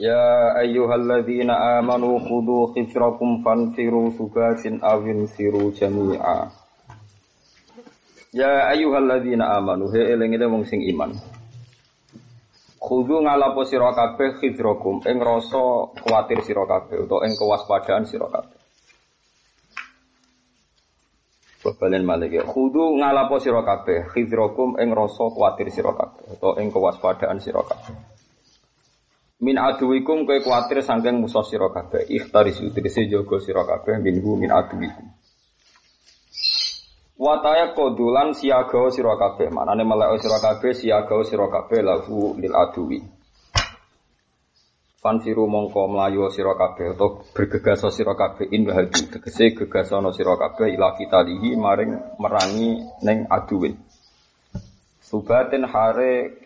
Ya ayyuhalladzina amanu khudu khifrakum fanfiru subatin awin firu jami'a. Ya ayyuhalladzina amanu he eling-eling wong sing iman. Khudu ngalapo sira kabeh khifrakum ing rasa kuwatir sira kabeh utawa ing kewaspadaan sira kabeh. Balen malik ya. Khudu ngalapo sira kabeh khifrakum ing rasa kuwatir sira kabeh utawa ing kewaspadaan sira kabeh. Min aduwikum kowe kuatir saking musuh sira kabeh. Ikhtaris utrisi jaga sira kabeh minhu min aduwikum. Wataya kodulan siaga sira kabeh. Manane melek sira kabeh siaga sira kabeh lahu lil aduwi. Fanfiru mongko mlayu sira kabeh utawa bergegas sira kabeh in hadu tegese gegasana sira kabeh ila kitalihi maring merangi ning aduwin. Subatin hare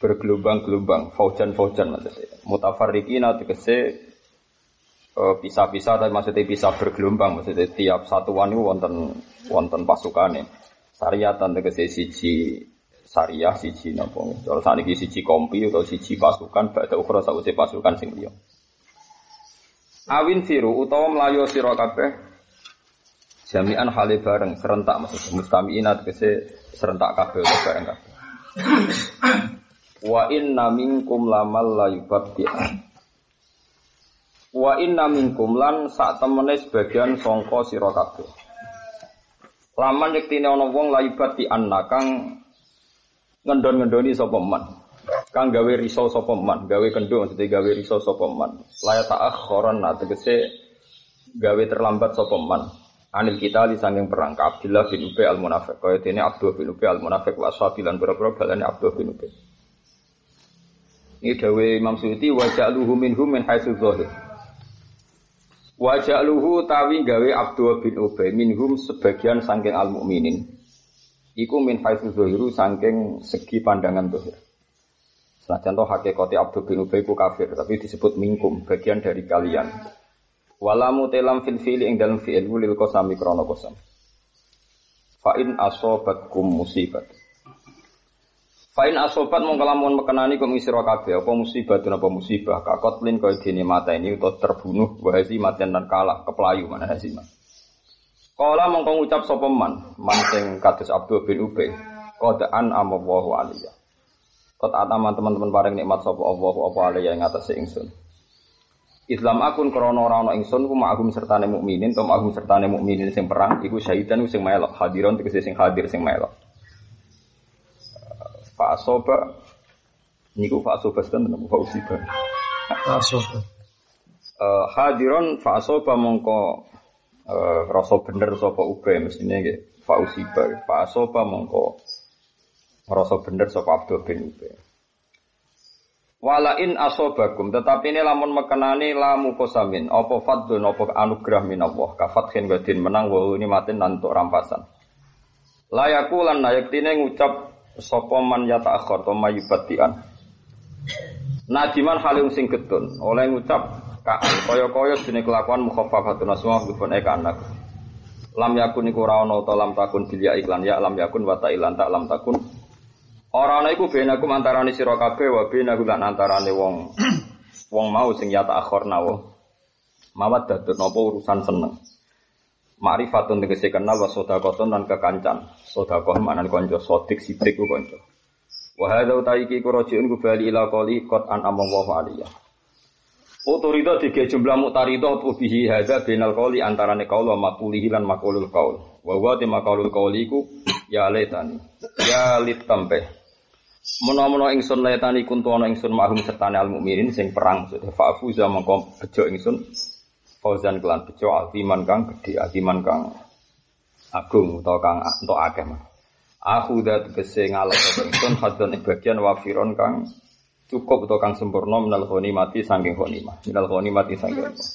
bergelombang-gelombang, faujan-faujan maksudnya. Tegese uh, pisah-pisah tapi maksudnya bisa bergelombang maksudnya tiap satuan itu wonten wonten pasukane. Syariatan tegese siji syariah siji napa. Cara sakniki siji kompi atau siji pasukan badhe ukhra sawise pasukan sing liya. Awin firu utawa melayu sira kabeh jami'an hale bareng serentak maksudnya mustami'ina tegese serentak kabeh bareng kabeh. Wa inna minkum lamal la yubabdi'an. Wa inna minkum lan sak temene sebagian sangka sira kabeh. Laman yektine ana wong la yubabdi'an kang ngendon-ngendoni sapa man. Kang gawe risau sapa man, gawe kendho maksudnya gawe risau sapa man. La ta'akhkharan tegese gawe terlambat sapa man. Anil kita li sanging perang Abdullah bin Ubay al Munafiq. Kaya dene Abdullah bin Ubay al Munafiq wa ashabilan berapa balane Abdullah bin Ubay. Ini dawe Imam Suyuti wa ja'luhu minhum min haitsu zahir. Wa ja'luhu tawi gawe Abdul bin Ubay minhum sebagian saking al mukminin. Iku min haitsu zahiru saking segi pandangan zahir. Senajan to hakikate Abdul bin Ubay ku kafir, tapi disebut minkum, bagian dari kalian. Walamu telam fil fili ing dalam fi'il lil qasami krana qasam. Fa in asobatkum musibat. Fain asobat mongko lamun mekenani kum sira kabeh apa musibah apa musibah kakotlin kaya dene mata ini utawa terbunuh wa matian dan kalah keplayu mana hazimat. Kala mongko ngucap sapa man, man sing kados Abdul bin Ubay, qadaan amallahu alaiya. Kot ataman teman-teman bareng nikmat sapa Allah apa alaiya ing atase ingsun. Islam akun krana ora ana ingsun ku ma'agum sertane mukminin, to ma'agum sertane mukminin sing perang iku syahidan sing melok, hadiron tegese sing hadir sing melok. Fa'asoba niku fa'asoba sedan napa fa'usiba. Fa'asoba. Uh, hadiron fa'asoba mongko uh, rasa bener sapa ube mestine nggih fa'usiba. Fa'asoba mongko rasa bener sapa Abdul bin Ube. Wala in asobakum tetapi ini lamun mekenani lamu kosamin apa fadlun apa anugerah min Allah kafathin wadin menang wa ini matin nantuk rampasan. Layakulan nayaktine ngucap sapa man yata akhir to mayubatian. Nadiman halim sing getun oleh ngucap kaan kaya-kaya dene kelakuan mukhaffafatun asma bifun eka anak. Lam yakun iku ora ana ta lam takun bilya iklan ya lam yakun wa ilan tak lam takun. Ora ana iku benaku antarané sira kabeh wa benaku lan antarane wong wong mau sing yata akhir nawa. Mawat dadut napa urusan seneng. Ma'rifatun tegese kenal wa sedekahun lan kekancan. Sedekah maknane kanca sodik sidik ku kanca. Wa hadza utaiki ku rajiun ku bali ila qali qad an amallahu aliyya. Otorita tiga jumlah mutarida apa bihi hadza bainal qali antarane qaul wa maqulihi lan maqulul qaul. Wa wa te maqulul qauli ku ya letani. Ya litampe. Menawa-menawa ingsun letani kuntu ana ingsun mahum sertane al mukminin sing perang maksudnya fa'fuza mongko bejo ingsun Fauzan kelan bejo aziman kang gede, aziman kang agung atau kang untuk akeh mah. Aku dat kese ngalap sapa ingsun hadzan bagian wafiron kang cukup atau kang sempurna minal mati saking mah minal mati saking ghanimah.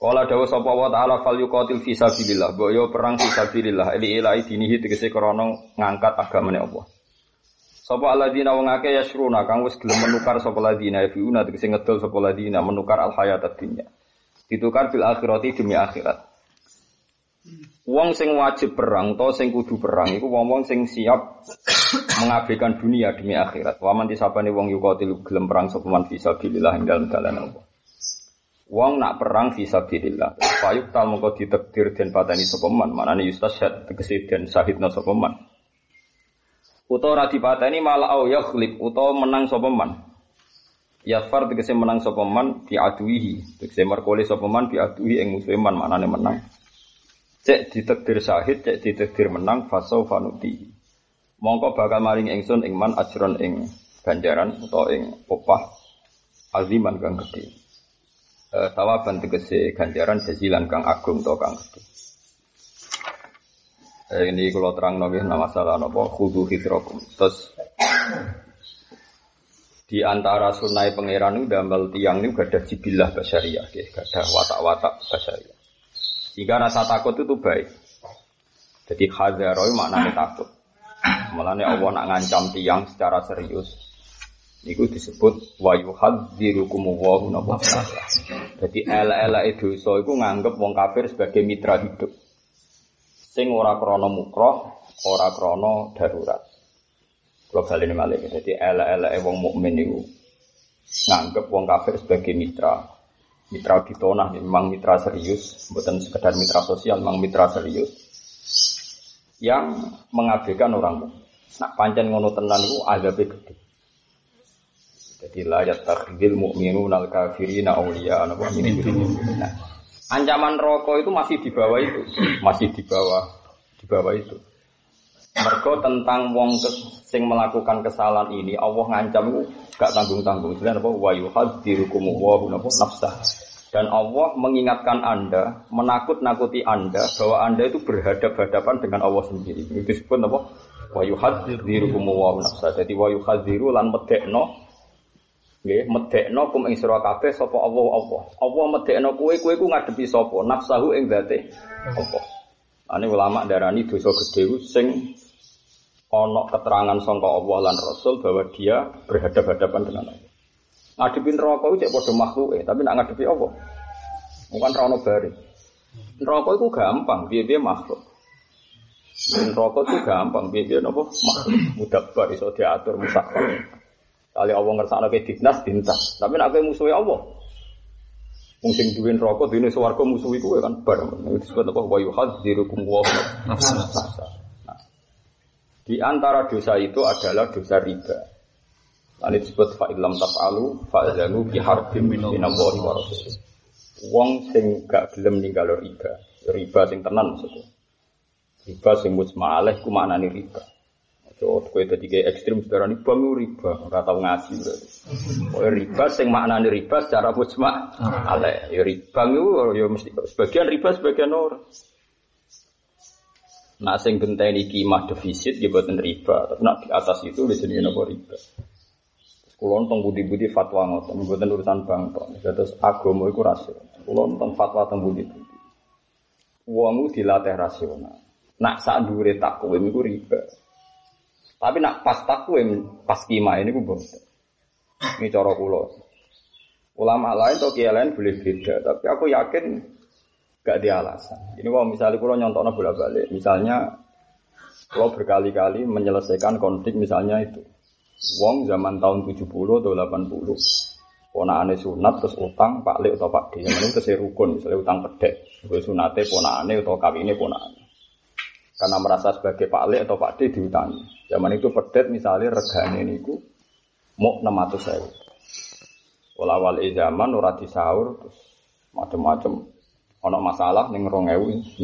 Kala dawa sapa wa ta'ala fal yuqatil fi sabilillah. Boyo perang fi sabilillah. Ili ilahi dinihi tegese krana ngangkat agamane Allah. Sapa alladzina wong akeh yasruna kang wis gelem menukar sapa ladina yafiuna tegese ngedol sapa ladina menukar al hayat dunya ditukar fil akhirati demi akhirat Wong sing wajib perang atau sing kudu perang iku wong-wong sing siap mengabaikan dunia demi akhirat. Waman disabane wong yuqatil gelem perang sapa man fisabilillah ing dalem dalan Allah. Wong nak perang fisabilillah. Fayuk tal mongko ditakdir den pateni sapa man, manane yustasyad tegese den syahidna sapa man. Utawa ora dipateni malah au yakhlib utawa menang sapa man. Yafar tegese menang sapa man di aduihi, tegese merkole sapa man di aduhi ing musuhe man, manane menang. Cek ditekdir syahid, cek ditekdir menang, fasau fanuti. Mongko bakal maring ingsun ing man ajron ing ganjaran atau ing opah aziman kang gede. E, tawaban tegese ganjaran jazilan kang agung atau kang gede. E, ini kalau terang nabi nama salah nopo khudu hidrokum. Terus di antara sunai pangeran itu dambal tiang ini gak ada jibilah basyariah, gak ada watak-watak basyariah. Jika rasa takut itu baik. Jadi hadaroi maknanya takut. Malahnya Allah nak ngancam tiang secara serius. Itu disebut wayuhad dirukumuwahu nabuh Jadi ela-ela itu so itu nganggep wong kafir sebagai mitra hidup. Sing ora krono mukroh, ora krono darurat. Kalau kali ini malah jadi ela-ela wong mukmin itu nganggep wong kafir sebagai mitra. Mitra ditonah memang mitra serius, bukan sekedar mitra sosial, memang mitra serius yang mengabaikan orang Nak pancen ngono tenan itu azabnya gede. Jadi layat takhdil mu'minu nal kafirina awliya napa nah, ancaman rokok itu masih di bawah itu, masih di bawah di bawah itu. Mergo tentang wong sing melakukan kesalahan ini Allah ngancam gak tanggung-tanggung. Sebenarnya apa wa yuhadzirukum wa nafsah. Dan Allah mengingatkan Anda, menakut-nakuti Anda bahwa Anda itu berhadap-hadapan dengan Allah sendiri. Itu disebut apa? Yuhadzirukum wa nafsa. Jadi wa yuhadziru lan medekno nggih medekno kum ing sira kabeh sapa Allah Allah. Allah medekno kowe kowe ku ngadepi sapa? Nafsahu ing zate Allah. Ane ulama darani dosa gede sing ana keterangan sangka Allah lan Rasul bahwa dia berhadap-hadapan dengan Allah. Ngadepin rokok itu cek makhluk eh, tapi nak ngadepi apa? Bukan rono bari. Rokok itu gampang, dia dia makhluk. Rokok itu gampang, dia dia nopo makhluk. Mudah bar iso diatur musafir. Kali Allah ngersakno ke dinas dintas, tapi nak kowe musuhe Allah. Wong sing duwe rokok dene swarga musuh iku kan bar. Disebut apa wa yuhadzirukum wa nafsa. Di antara dosa itu adalah dosa riba. Lalu disebut fa'ilam taf'alu fa'zanu biharbim minallahi wa rasulih. Wong sing gak gelem ninggal riba. Riba sing tenan maksudnya. Riba sing mujma alaih ku maknane riba. So, kowe dadi kayak ekstrim saudara ini bang riba, ora tau ngaji berarti. Oh, riba sing maknane riba secara mujma alaih. Ya riba itu ya mesti sebagian riba sebagian orang. Nah, sing genteni kimah defisit ya buatan riba, tapi nak di atas itu di sini apa riba. Kulon teng budi-budi fatwa ngoten, mboten urusan bangsa. Terus agama iku rasional. Kulon teng fatwa teng budi-budi. Wong dilatih rasional. Nak sak dhuwure takwim iku riba. Tapi nak pas takwim, pas kima ini ku boten. Ini cara kula. Ulama lain atau kiai lain boleh beda, tapi aku yakin gak di alasan. Ini kalau misalnya kalau nyontoknya bolak balik, misalnya kalau berkali-kali menyelesaikan konflik misalnya itu, Wong zaman tahun 70 atau 80 ponakane sunat terus utang Pak Lek atau Pak D yang itu rukun misalnya utang pedek gue sunate ponakane atau kawine ponakane karena merasa sebagai Pak Lek atau Pak D diutangi zaman itu pedet misalnya regane niku mau 600 saya Wala awal zaman ora disaur terus macam-macam ono masalah ning 2016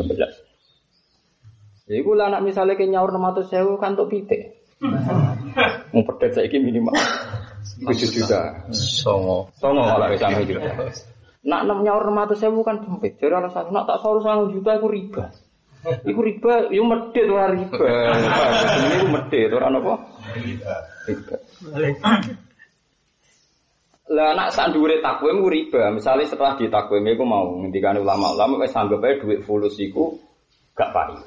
Iku lah anak misalnya ke nyaur 600 sewu kan untuk pitik. Mau pedet saya ini minimal tujuh juta. Songo. Songo kalau bisa gitu. Nak enam nyaur enam ratus sewu kan sempit. Jadi alasan nak tak sahur satu juta aku riba. Iku riba, yo medit ora riba. Ini iku medit ora apa? Riba. Lah nak sak dhuwure takwim ku riba. Misalnya setelah ditakwim iku mau ngendikane ulama-ulama wis anggap ae dhuwit fulus iku gak payu.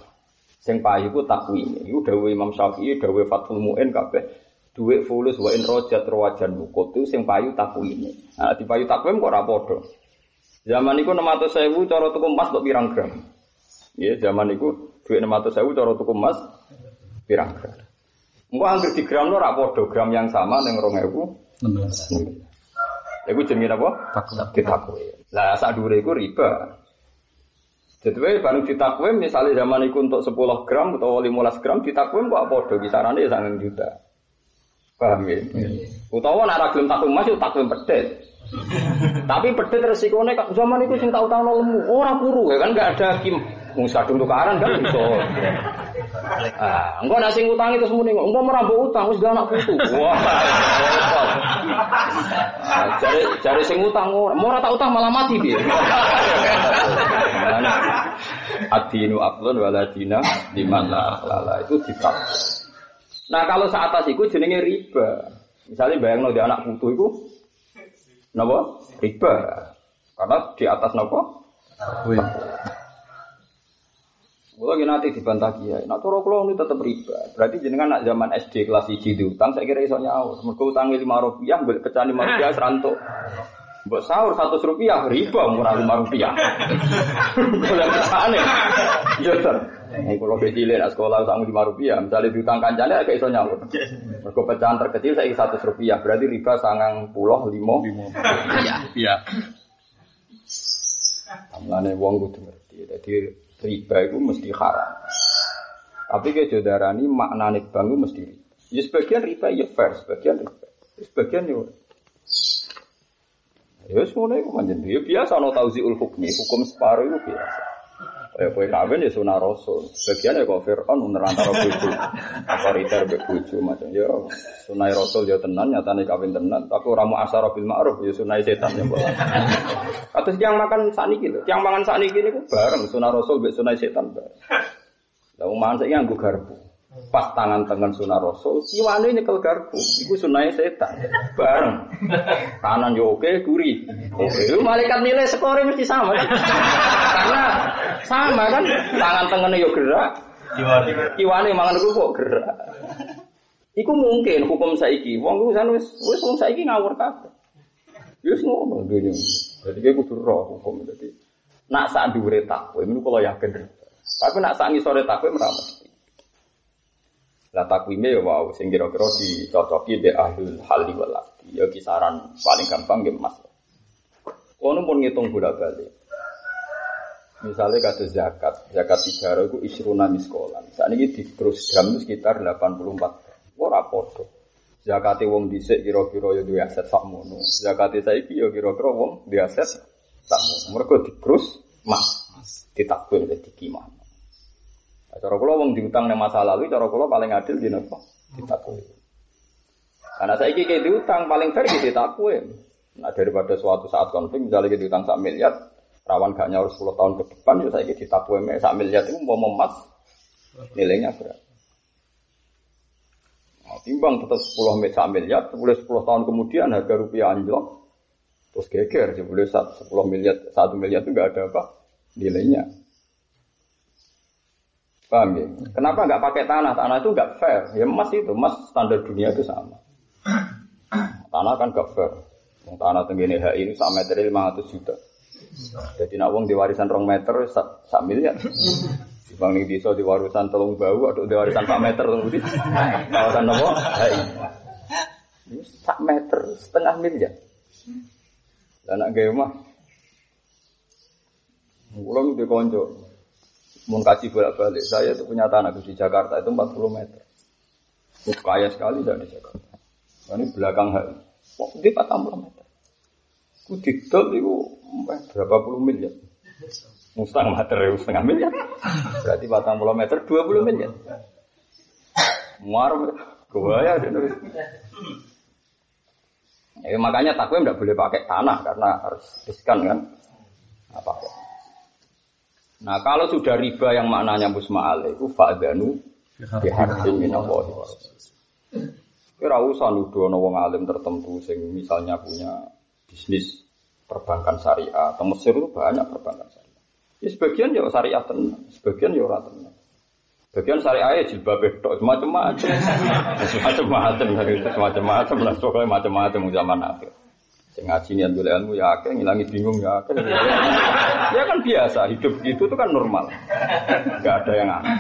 Sing payu ku takwim. Iku dawuh Imam Syafi'i, dawuh Fathul Muin kabeh dhuwit fulus wa in rojat rawajan itu sing payu takwim. Nah, di payu takwim kok ora padha. Zaman iku 600.000 cara tuku emas kok pirang gram. Ya, zaman iku dhuwit 600.000 cara tuku emas pirang gram. Engko anggere di gram ora padha, gram yang sama ning 2016. Iku jenenge apa? Ditakwe. Lah sak dhuwure iku riba. Jadi bareng ditakwim misalnya zaman itu untuk 10 gram atau 15 gram ditakwim kok padha kisarannya ya sangat juta. Paham ya? Utawa nek ora gelem takwim mas takwim pedet. Tapi pedet resikonya zaman itu sing tau tau lemu, ora kuru ya kan gak ada kim Wong sadung tukaran kan iso. Ah, engko nek sing utang itu semune engko engko utang wis gak anak putu. Wah. Ah, jare jare sing utang ora tak utang malah mati piye. Adinu aflun waladina di mana lala itu ditap. Nah kalau saat atas itu jenenge riba. Misalnya bayang di anak putu itu, napa? Riba. Karena di atas napa? Kalau gini nanti dibantah kiai, nah cara kalau ini tetap riba. Berarti jenengan nak zaman SD kelas di utang, saya kira iso nyaur. Mereka utangnya lima rupiah, boleh pecah lima rupiah serantuk. Buat sahur satu rupiah riba murah lima rupiah. Boleh aneh. Jodoh. Mau kalau kecil nak sekolah utang lima rupiah, misalnya diutang kancane agak iso nyaur. Mereka pecahan terkecil saya satu rupiah, berarti riba sangang puluh limo. Iya. Amlane wong kudu ngerti. Jadi riba itu mesti haram. Tapi ke jodarani maknane bank mesti riba. Ya sebagian riba ya fair, sebagian riba. Ya sebagian ya Ya semuanya itu manjen ya biasa no tauziul hukmi, hukum separuh itu biasa. Ya kue kawin ya sunah rasul. Sebagian ya kau Fir'aun menerantara buju. Apa riter buju macam ya sunah rasul ya tenan nyatane kawin tenan. Tapi orang mau asar bil ma'ruf ya sunah setan ya boleh. Atau yang makan ini gitu, yang makan saat ini itu bareng sunah rasul be sunah setan bareng. Lalu mangan saya nganggu garpu. Pas tangan tangan sunah rasul, siwane nyekel garpu. Iku sunah setan. Bareng. Kanan yo oke, kuri. Oke, malaikat nilai skornya mesti sama kan? Karena sama kan, tangan tangannya yo gerak. Kiwane mangan kok gerak. Iku mungkin hukum saiki. Wong ku wis wis wong saiki ngawur kabeh. Wis ngono dunya. Jadi kayak kudu roh hukum jadi. Nak saat dhuwure takwim niku kalau yakin. Tapi nak saat ngisore takwim ora mesti. Lah takwime ya wow sing kira-kira dicocoki be ahlul hali wal Ya kisaran paling gampang nggih Mas. Ono pun ngitung bolak-balik. Misalnya kata zakat, zakat tiga itu isruna miskolan. Saat ini di terus gram itu sekitar 84 Ora podo. Zakate wong dhisik kira-kira ya duwe aset sakmono. Zakate saiki ya kira-kira wong duwe aset sakmono. Mergo dikrus mas, ditakwil dadi kimah. Cara kula wong diutang ning masa lalu, cara kula paling adil di napa? Ditakwil. Karena saya iki diutang paling fair di ditakwil. Nah daripada suatu saat konflik misalnya kita diutang sak miliar, rawan gak nyaur 10 tahun ke depan ya saya ditakwil sak miliar itu mau memas nilainya berapa? Nah, timbang tetap 10 miliar, miliar, boleh 10 tahun kemudian harga rupiah anjlok, terus geger, boleh 10 miliar, 1 miliar itu nggak ada apa nilainya. Paham ya? Kenapa nggak pakai tanah? Tanah itu nggak fair. Ya emas itu, emas standar dunia itu sama. Tanah kan nggak fair. Tanah tenggine HI ini sak meter 500 juta. Jadi nak wong di warisan rong meter sak, sak miliar. Bang nih bisa di warisan telung bau atau di warisan sak meter telung budi. Kawasan nopo? HI. Ini sak meter setengah miliar. Dan nak gaya mah. Di konco, kasih bolak-balik. Saya itu punya tanah di Jakarta itu 40 meter. Itu kaya sekali di Jakarta. Nah, ini belakang hari. Kok di 40 meter. Ku didol itu berapa puluh miliar. Setengah meter setengah miliar. Berarti 40 meter 20 miliar. Muar, gua ya. Ya, makanya takwim tidak boleh pakai tanah karena harus riskan kan. Nah kalau sudah riba yang maknanya musma'al itu fa'adhanu biharbin minallahi Kira usah nuduh wong alim tertentu sing misalnya punya bisnis perbankan syariah. Atau Mesir itu banyak perbankan syariah. Ya sebagian ya syariah tenang, sebagian ya ora tenang. Bagian syariah ya jilbab bedok macam-macam, macam-macam macam-macam lah pokoknya macam-macam zaman akhir. Sing ngaji niat golek ilmu ya akeh, ngilangi bingung ya akeh. Ya kan biasa, hidup gitu itu kan normal. Gak ada yang aneh.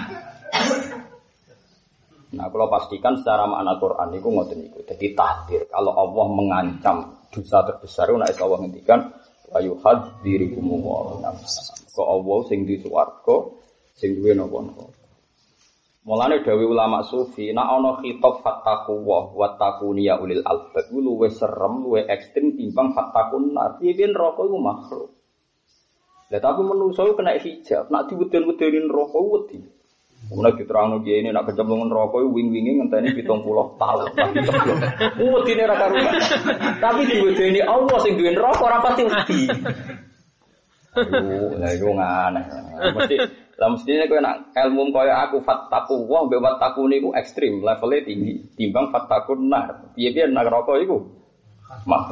Nah, kalau pastikan secara makna Quran itu ngoten niku. Jadi tahdir. Kalau Allah mengancam dosa terbesar, nek Allah ngendikan ayu hadzirikum wa nafsa. Kok Allah sing di swarga, sing duwe napa-napa. Mulane dawe ulama sufi, nak ana khitab fattaku wa wattaquni ya ulil albab luwe serem, luwe ekstrim timbang fattakun nar. Piye neraka iku makhluk. Lah tapi menungso kena hijab, nak diweden-wedeni neraka wedi. Mulai diterangno kiye ini nak kecemplungan neraka wing-wingi ngenteni 70 tahun. Wedine ra karuan. Tapi diwedeni Allah sing duwe neraka ora pati wedi. Lah iku ngane. Mesti lah mestinya kowe nak ilmu kaya aku fattaku wah mbek wattaku niku ekstrim, levelnya tinggi. Timbang fatakun nar. Piye-piye nak neraka iku? Mak.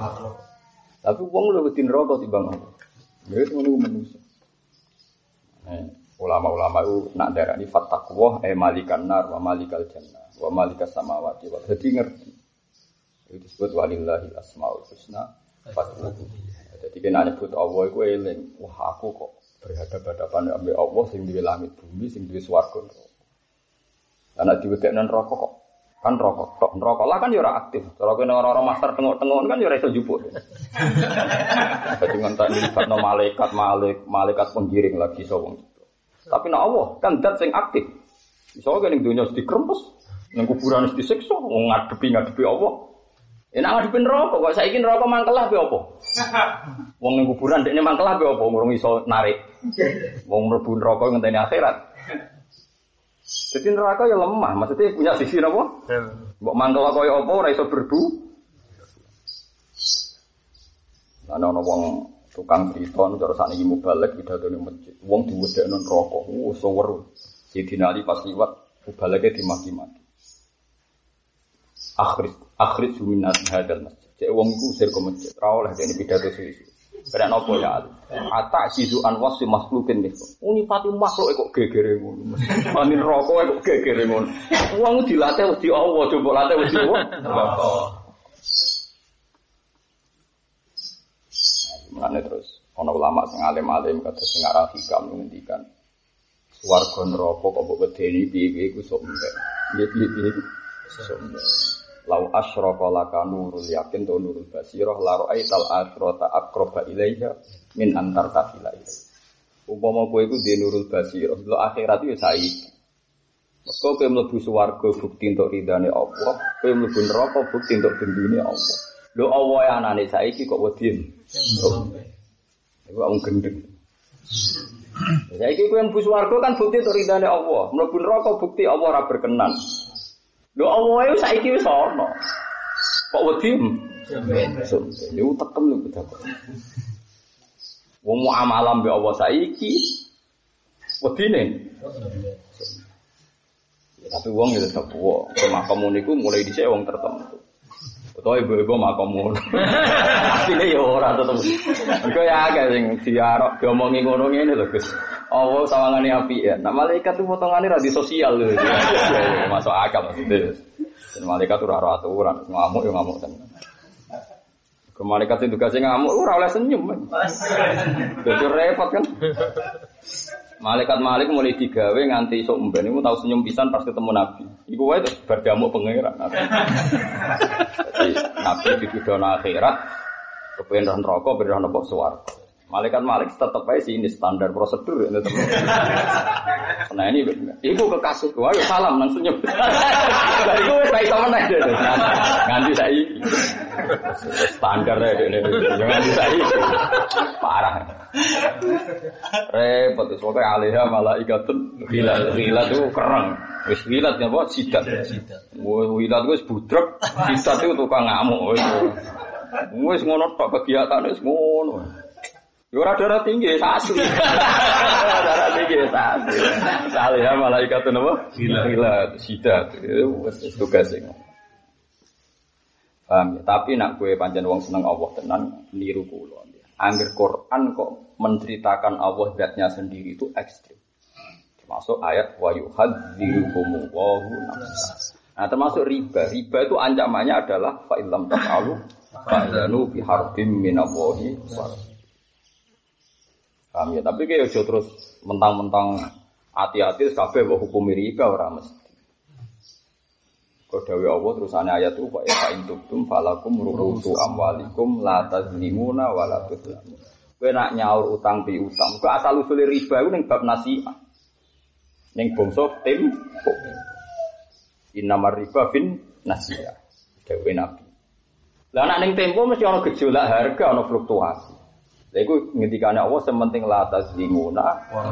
Tapi wong lu wedi neraka timbang aku. Ya ngono manusia. ulama-ulama itu nak darah ini fattaku eh malikan nar wa malikal jannah wa malikas samawati wa jadi ngerti itu disebut walillahi asmaul husna jadi kena nyebut Allah itu eling wah aku kok berhadapan-hadapan ambil Allah sing di langit bumi sing di swarga karena diwedekno neraka kok? Kan rokok tok rokok lah kan ya ora aktif. Cara kene orang-orang master tengok-tengok kan ya ora iso jupuk dadi ngentak libatno malaikat malik malaikat penggiring lagi sawung tapi nak Allah kan dat sing aktif. Misalnya kan dunia sedih krempes yang kuburan sedih disiksa ngadepi ngadepi Allah. Enak ngadepin rokok, kok saya ingin rokok mangkelah be apa? Wong ning kuburan dekne mangkelah be apa? Ngurung iso narik. Wong mlebu neraka ngenteni akhirat. Jadi neraka ya lemah, maksudnya punya sisi apa? Mbok mangkel kaya apa ora iso berbu. Ana ana wong tukang cerita cara sakniki mubalek pidatone masjid. Wong diwedekno neraka. Oh, so weru. Sidina Ali pas liwat mubaleke dimaki-maki. Akhir akhir suminat hadal masjid. Cek wong iku usir ke masjid. Ora oleh dene pidato suwi. Beran apa ya Ali? Ata sidu anwas si makhlukin nih. Unifati makhluk kok gegere ngono. Mani rokok kok gegere ngono. Wong dilatih wedi Allah, coba latih wedi Allah. Terus ana ulama sing alim-alim kata sing aran hikam ngendikan swarga neraka kok mbok wedeni piye-piye iku sok mbek. Piye-piye sok mbek. Lau asyraka laka nurul yakin tu nurul basirah la ra'aital akhirata aqraba ilaiha min antar tafila Umpama kowe di nurul basirah, lo akhirat itu saiki. Mergo kowe mlebu swarga bukti untuk ridane Allah, kowe mlebu neraka bukti untuk gendune Allah. Lho Allah ya anane saiki kok wedi. Iku wong gendeng. Saiki kowe mlebu kan bukti untuk ridane Allah, mlebu neraka bukti Allah ora berkenan. Lho Allah itu saiki wis ana. Kok wedi? Yo tekem lho bedako. Wong muamalah mbek Allah saiki wedine. Ya, tapi wong ya tetep wong. Makom niku mulai dhisik wong tertentu. Utawa ibu-ibu ngono. Asline ya ora tetep. Mergo ya akeh sing diarok diomongi ngono ngene lho Gus. Allah sawangane api ya. Nah malaikat itu potongane ra di sosial lho. Masuk akal maksudnya. Dan malaikat itu ora aturan, ngamuk ya ngamuk tenan. Ke malaikat itu kasih ngamuk, ora oleh senyum. Jadi repot kan. Malaikat Malik mulai digawe nganti sok mben iku tau senyum pisan pas ketemu Nabi. Iku wae terus berdamuk pangeran. Nabi dituduh akhirat kepengen roh neraka, ben roh swarga. Malaikat Malik tetap aja sih ini standar prosedur ya Nah ini, ibu ke kasus, wah salam langsung nyebut. Nah itu saya sama nih deh, nganti saya standar ya ini, nganti saya parah. Repot, pokoknya alihah malah ikatun hilat, hilat itu kerang. Wis hilat ya buat sidat. Hilat itu budrek, sidat itu tukang ngamuk. Wis ngono tok kegiatan wis ngono. Yo ora darah tinggi, asli. darah tinggi, asli. Salih ya malaikat itu napa? Gila, gila, sidat. Itu tugas sing. Paham ya? Tapi nak gue pancen wong seneng Allah tenan niru kula. Angger Quran kok menceritakan Allah zatnya sendiri itu ekstrim. Termasuk ayat wa yuhadzirukumullahu nafsa. Nah, termasuk riba. Riba itu ancamannya adalah fa illam taf'alu fa'zanu bi harbim minallahi Paham ya? Tapi kayak aja terus mentang-mentang hati-hati kabeh mbok hukum riba ora mesti. Kau dawe Allah terusannya ayat itu Pak ya in tubtum falakum ruhusu amwalikum la tazlimuna wa la. Kowe nak nyaur utang pi utang. Kok asal usul riba iku ning bab nasihat. Ning bangsa tim Innamar riba fin nasihat. Dawe Nabi. Lah nak ning tempo mesti ana gejolak harga, ana fluktuasi. Lha iku ngendikane Allah sementing la tazlimuna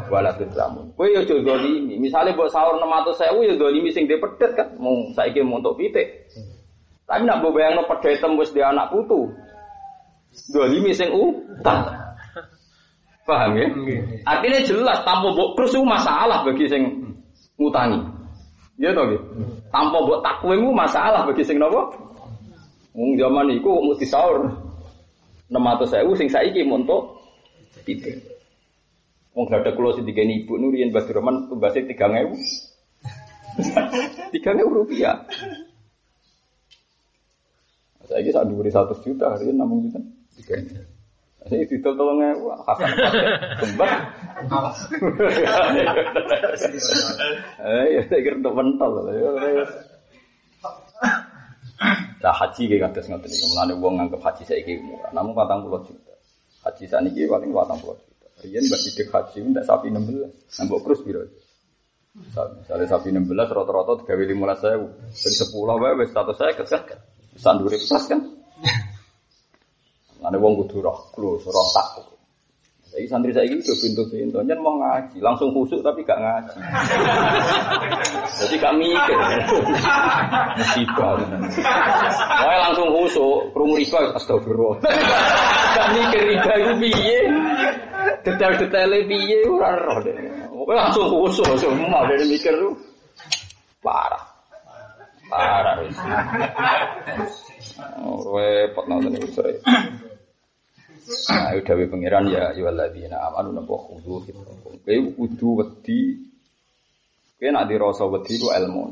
wala tuzlamun. Kowe yo aja zalimi. Misale mbok sahur 600.000 yo zalimi sing dhe pedet kan mung saiki mung untuk pitik. Tapi nak mbok bayangno pedet tembus di anak putu. Zalimi sing utang. Paham ya? Artinya jelas tanpa mbok krus masalah bagi sing ngutangi. Ya toh nggih. Tanpa mbok takwimmu masalah bagi sing napa? Wong zaman iku mesti sahur. 600 sewu sing saiki montok pitik. Wong gak ada kulo sing digeni ibu Nurian Basir Rahman tumbasnya tiga ngewu. Tiga ngewu rupiah. Saya ini saat dua satu juta hari ini namun juta. Tiga Saya itu tolong ngewu. Hasan kembar. Eh, ya saya kira untuk mental. Nah haji kayak ngatas ngatas ini, kemudian uang nganggep haji saya kayak murah, namun patang puluh juta. Haji saat ini paling patang puluh juta. Rian mbak sidik haji tidak sapi enam belas, nambah terus biro. Misalnya sapi enam belas, rata-rata tiga kali lima saya, dari sepuluh wae status saya kesel kan, sanduri plus kan. Ada uang kudu roh, klus, roh takut. Jadi santri saya ini udah pintu pintu, nyen mau ngaji, langsung khusuk tapi gak ngaji. Jadi gak mikir, musibah. Saya langsung khusuk, kerungu riba, astagfirullah. Gak mikir riba itu piye, detail-detailnya piye, ora roh deh. Langsung khusuk, semua dari mikir tuh parah, parah. Repot nonton itu Nah, dawe pangeran ya ayyuhalladzina amanu napa khudu fitrakum. Kowe kudu wedi. Kowe nak dirasa wedi ku ilmu.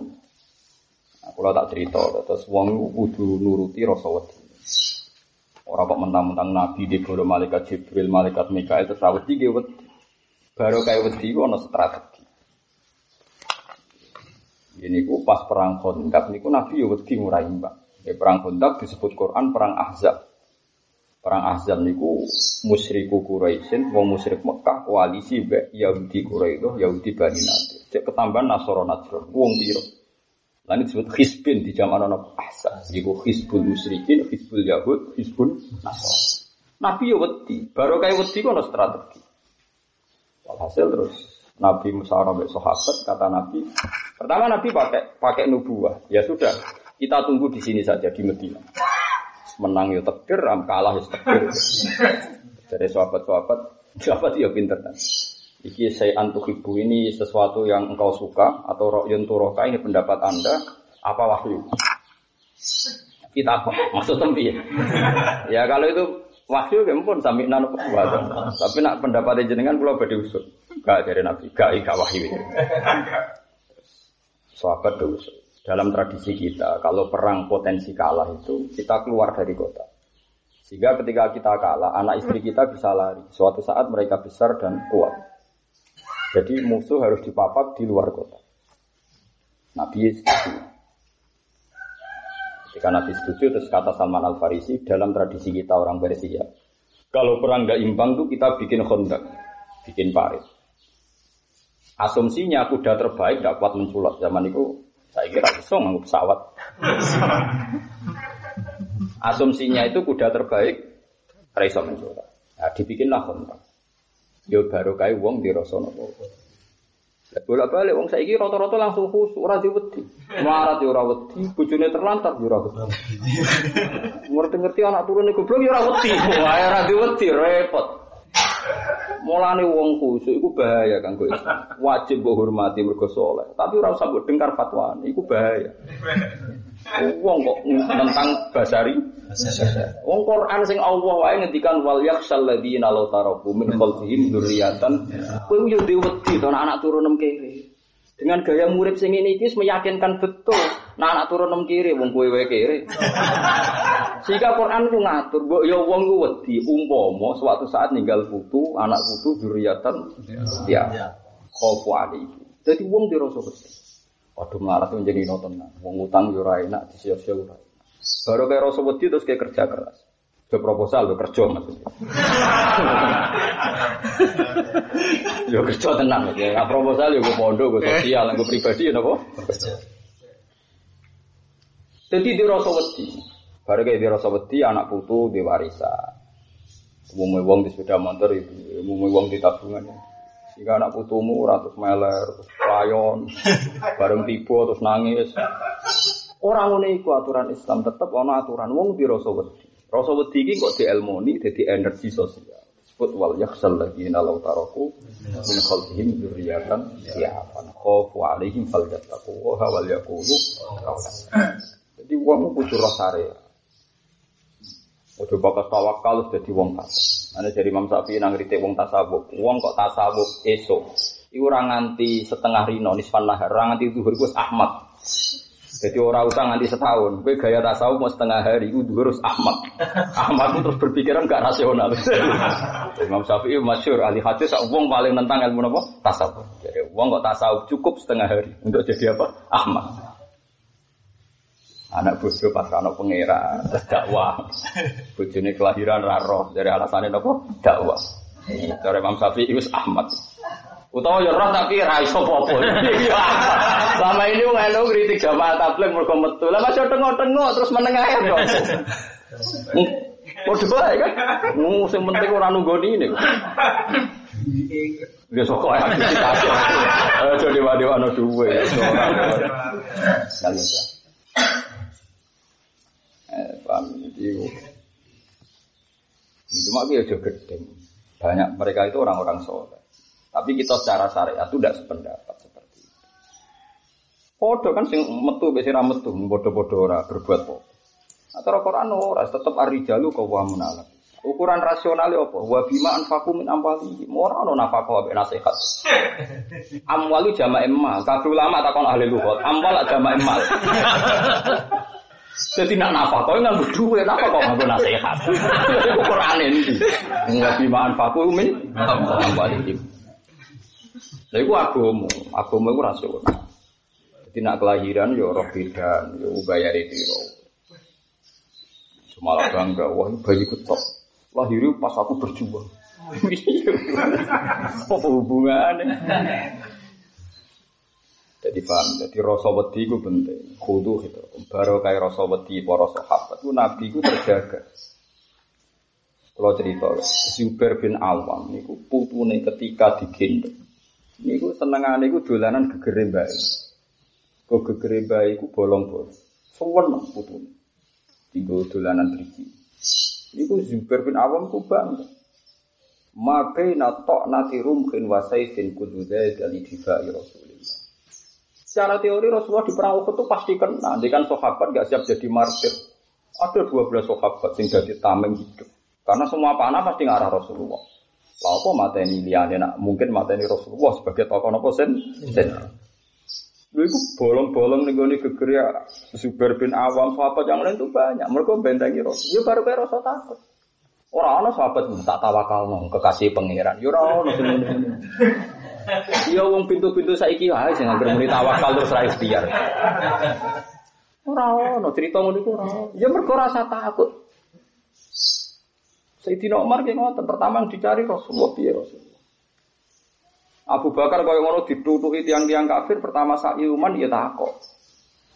Nah, kula tak cerita terus wong kudu nuruti rasa wedi. Ora kok mentang-mentang nabi di bolo malaikat Jibril, malaikat Mikael terus wedi ge wedi. Baru kayak wedi ku ana strategi. Ini ku pas perang Khandaq niku nabi yo wedi ngurai mbak. Ya, perang Khandaq disebut Quran perang Ahzab. Perang Ahzab niku musyriku Quraisyin, wong musyrik Mekah koalisi be Yahudi Quraisy, Yahudi Bani Nadir. Cek ketambahan Nasoro Najron, wong piro. Lan disebut Hizbin di zaman ana Ahzab. Iku Hizbul Musyrikin, Hizbul Yahud, Hizbul Nasr. Nabi yo wedi, baru kayak wedi kono strategi. Walhasil terus Nabi musyawarah mbek sahabat kata Nabi, pertama Nabi pakai pakai nubuah. Ya sudah, kita tunggu di sini saja di Medina menang ya tekir, am kalah ya tekir. Dari sahabat-sahabat, sahabat ya pinter kan. Iki saya antuk ibu ini sesuatu yang engkau suka atau rokyun turoka ini pendapat anda apa wahyu? Kita apa? Maksud tempi ya? ya kalau itu wahyu ya pun sampai nanu Tapi nak pendapat jenengan kalau badi usul. Gak dari nabi, gak gak wahyu. Sahabat usul dalam tradisi kita, kalau perang potensi kalah itu, kita keluar dari kota. Sehingga ketika kita kalah, anak istri kita bisa lari. Suatu saat mereka besar dan kuat. Jadi musuh harus dipapak di luar kota. Nabi setuju. Ketika Nabi setuju, terus kata Salman Al Farisi, dalam tradisi kita orang Persia, kalau perang gak imbang tuh kita bikin kondak, bikin parit. Asumsinya kuda terbaik kuat menculot zaman itu saya kira bisa nganggo pesawat. Asumsinya itu kuda terbaik Raiso mencoba. Nah, dibikinlah kontak. Yo baru uang di Rosono. Bolak balik uang saya kira rata-rata langsung khusus ora diwedi. Marat yo ora wedi, bojone terlantar yo ora. Ngerti-ngerti anak turun goblok yo ora wedi. Wah ora diwedi repot. Mulane wong khusuk iku bahaya kan kok. Wajib mbok hormati mergo saleh. Tapi ora usah mbok dengkar fatwane, iku bahaya. Wong kok tentang basari. Wong Quran sing Allah wae ngendikan wal yakhsal ladzina law taraku min khalfihim dzurriyyatan. Kowe yo dhewe wedi to anak turu nem kiri. Dengan gaya murid sing ini iki meyakinkan betul nah anak turun nem kiri wong kowe wae kiri. Sehingga Quran ku ngatur, mbok ya wong ku wedi umpama suatu saat ninggal putu, anak putu dzurriyyatan ya. Khofu alaihi. Dadi wong dirasa wedi. Waduh melarat itu menjadi nonton Wong utang yo ora enak, disia-sia ora. Baru kayak rasa wedi terus kayak kerja keras. Ke proposal lo kerja maksudnya. yo kerja tenang ya. Nah, proposal yo gue pondok, gue sosial, gue pribadi ya nopo. Jadi di rasa wedi. Baru kayak di rasa wedi anak putu di warisan. Umumnya wong di sepeda motor itu, umumnya wong di tabungan. Jika anak putumu ratus meler, terus layon, bareng tiba terus nangis. Orang ini iku aturan Islam tetap ana aturan wong di wedi. Rasa wedi iki kok dielmoni dadi energi sosial. Sebut wal yakhsal ladzina law taraku min khalfihim dzurriyyatan ya'fan khafu alaihim falyattaqu wa wal yaqulu. Jadi wong kudu rasa. Ojo bakas tawakal dadi wong tasawuf. Ana dari Imam Syafi'i nang kritik wong tasawuf. Wong kok tasawuf esok. Iku ora nganti setengah rino nisfan nahar, ora nganti zuhur wis Ahmad. Jadi orang utang nganti setahun. Gue gaya tasawuf mau setengah hari, gue harus Ahmad. Ahmad itu terus berpikiran gak rasional. Imam Syafi'i masyur ahli hadis, wong paling nentang ilmu apa? Tasawuf. Jadi wong kok tasawuf cukup setengah hari untuk jadi apa? Ahmad. Anak bodoh pas anak pengira, dakwah. Bojone kelahiran raro dari alasannya apa? Dakwah. Dari Imam Syafi'i itu Ahmad. Utawa ya roh tapi ra iso apa-apa. Selama ini wong elu kritik jamaah tabligh mergo metu. Lah masih tengok-tengok terus menengah ya kok. Mau coba kan? Mau sing penting ora nunggoni ini. Dia sok kaya aktivitas. Aja dewa-dewa duwe. Ya. Paham itu. Cuma dia juga gede. Banyak mereka itu orang-orang soleh. Tapi kita secara syariat itu tidak sependapat seperti itu. Podo kan sing metu besi metu, bodoh-bodoh ora berbuat podo. Atau Quran ora tetap arijalu kau wamun alam. Ukuran rasional apa? Wa bima anfaqu min amwalihim. Ora ono nafaqah ambek nasihat. Amwalu jama' emal. Kabeh ulama takon ahli lughat. Amwal jama' emal. Jadi nak nafaqah nganggo dhuwit, napa kok nganggo nasihat? Ukuran ini. Wa bima anfaqu min amwalihim. Lha iku agama, agama iku rasional. Jadi nak kelahiran yo roh bidan, yo bayar itu. Cuma lah bangga, wah bayi ketok. Lahir pas aku berjuang. Apa hubungannya? Jadi paham, jadi rasa wedi itu penting. Kudu gitu. Baru kayak rasa wedi para sahabat itu Nabi itu terjaga. Kalau cerita, Zubair bin Awam itu putune ketika digendong. Niku senengane iku dolanan gegere mbak. Kok gegere mbak iku bolong-bolong. Seweneng putune. Tinggal dolanan driji. Niku Zubair bin Awam ku bangga. Makai natok nati rumkin wasaifin kudu dari dibai Rasulullah. Secara teori Rasulullah di perang Uhud itu pasti kena. Nanti kan sahabat gak siap jadi martir. Ada 12 sahabat yang jadi tameng hidup. Karena semua panah pasti ngarah Rasulullah. Lah apa mateni liyane nak mungkin mateni Rasulullah sebagai tokoh napa sen? Sen. Lha iku bolong-bolong ning gone geger Zubair bin Awam sahabat yang lain itu banyak. Mereka bentengi Rasul. Ya baru kayak rasa takut. Ora ana sahabat tak tawakal nang kekasih pangeran. Ya ora sing ngene. Ya wong pintu-pintu saiki wae sing anggere muni tawakal terus ra ikhtiar. Ora ono cerita ngono iku ora. Ya mergo rasa takut. Sayyidina Umar ki ngoten, pertama yang dicari Rasulullah piye Rasulullah. Abu Bakar kaya ngono ditutuki tiang-tiang kafir pertama saat iman ya takok.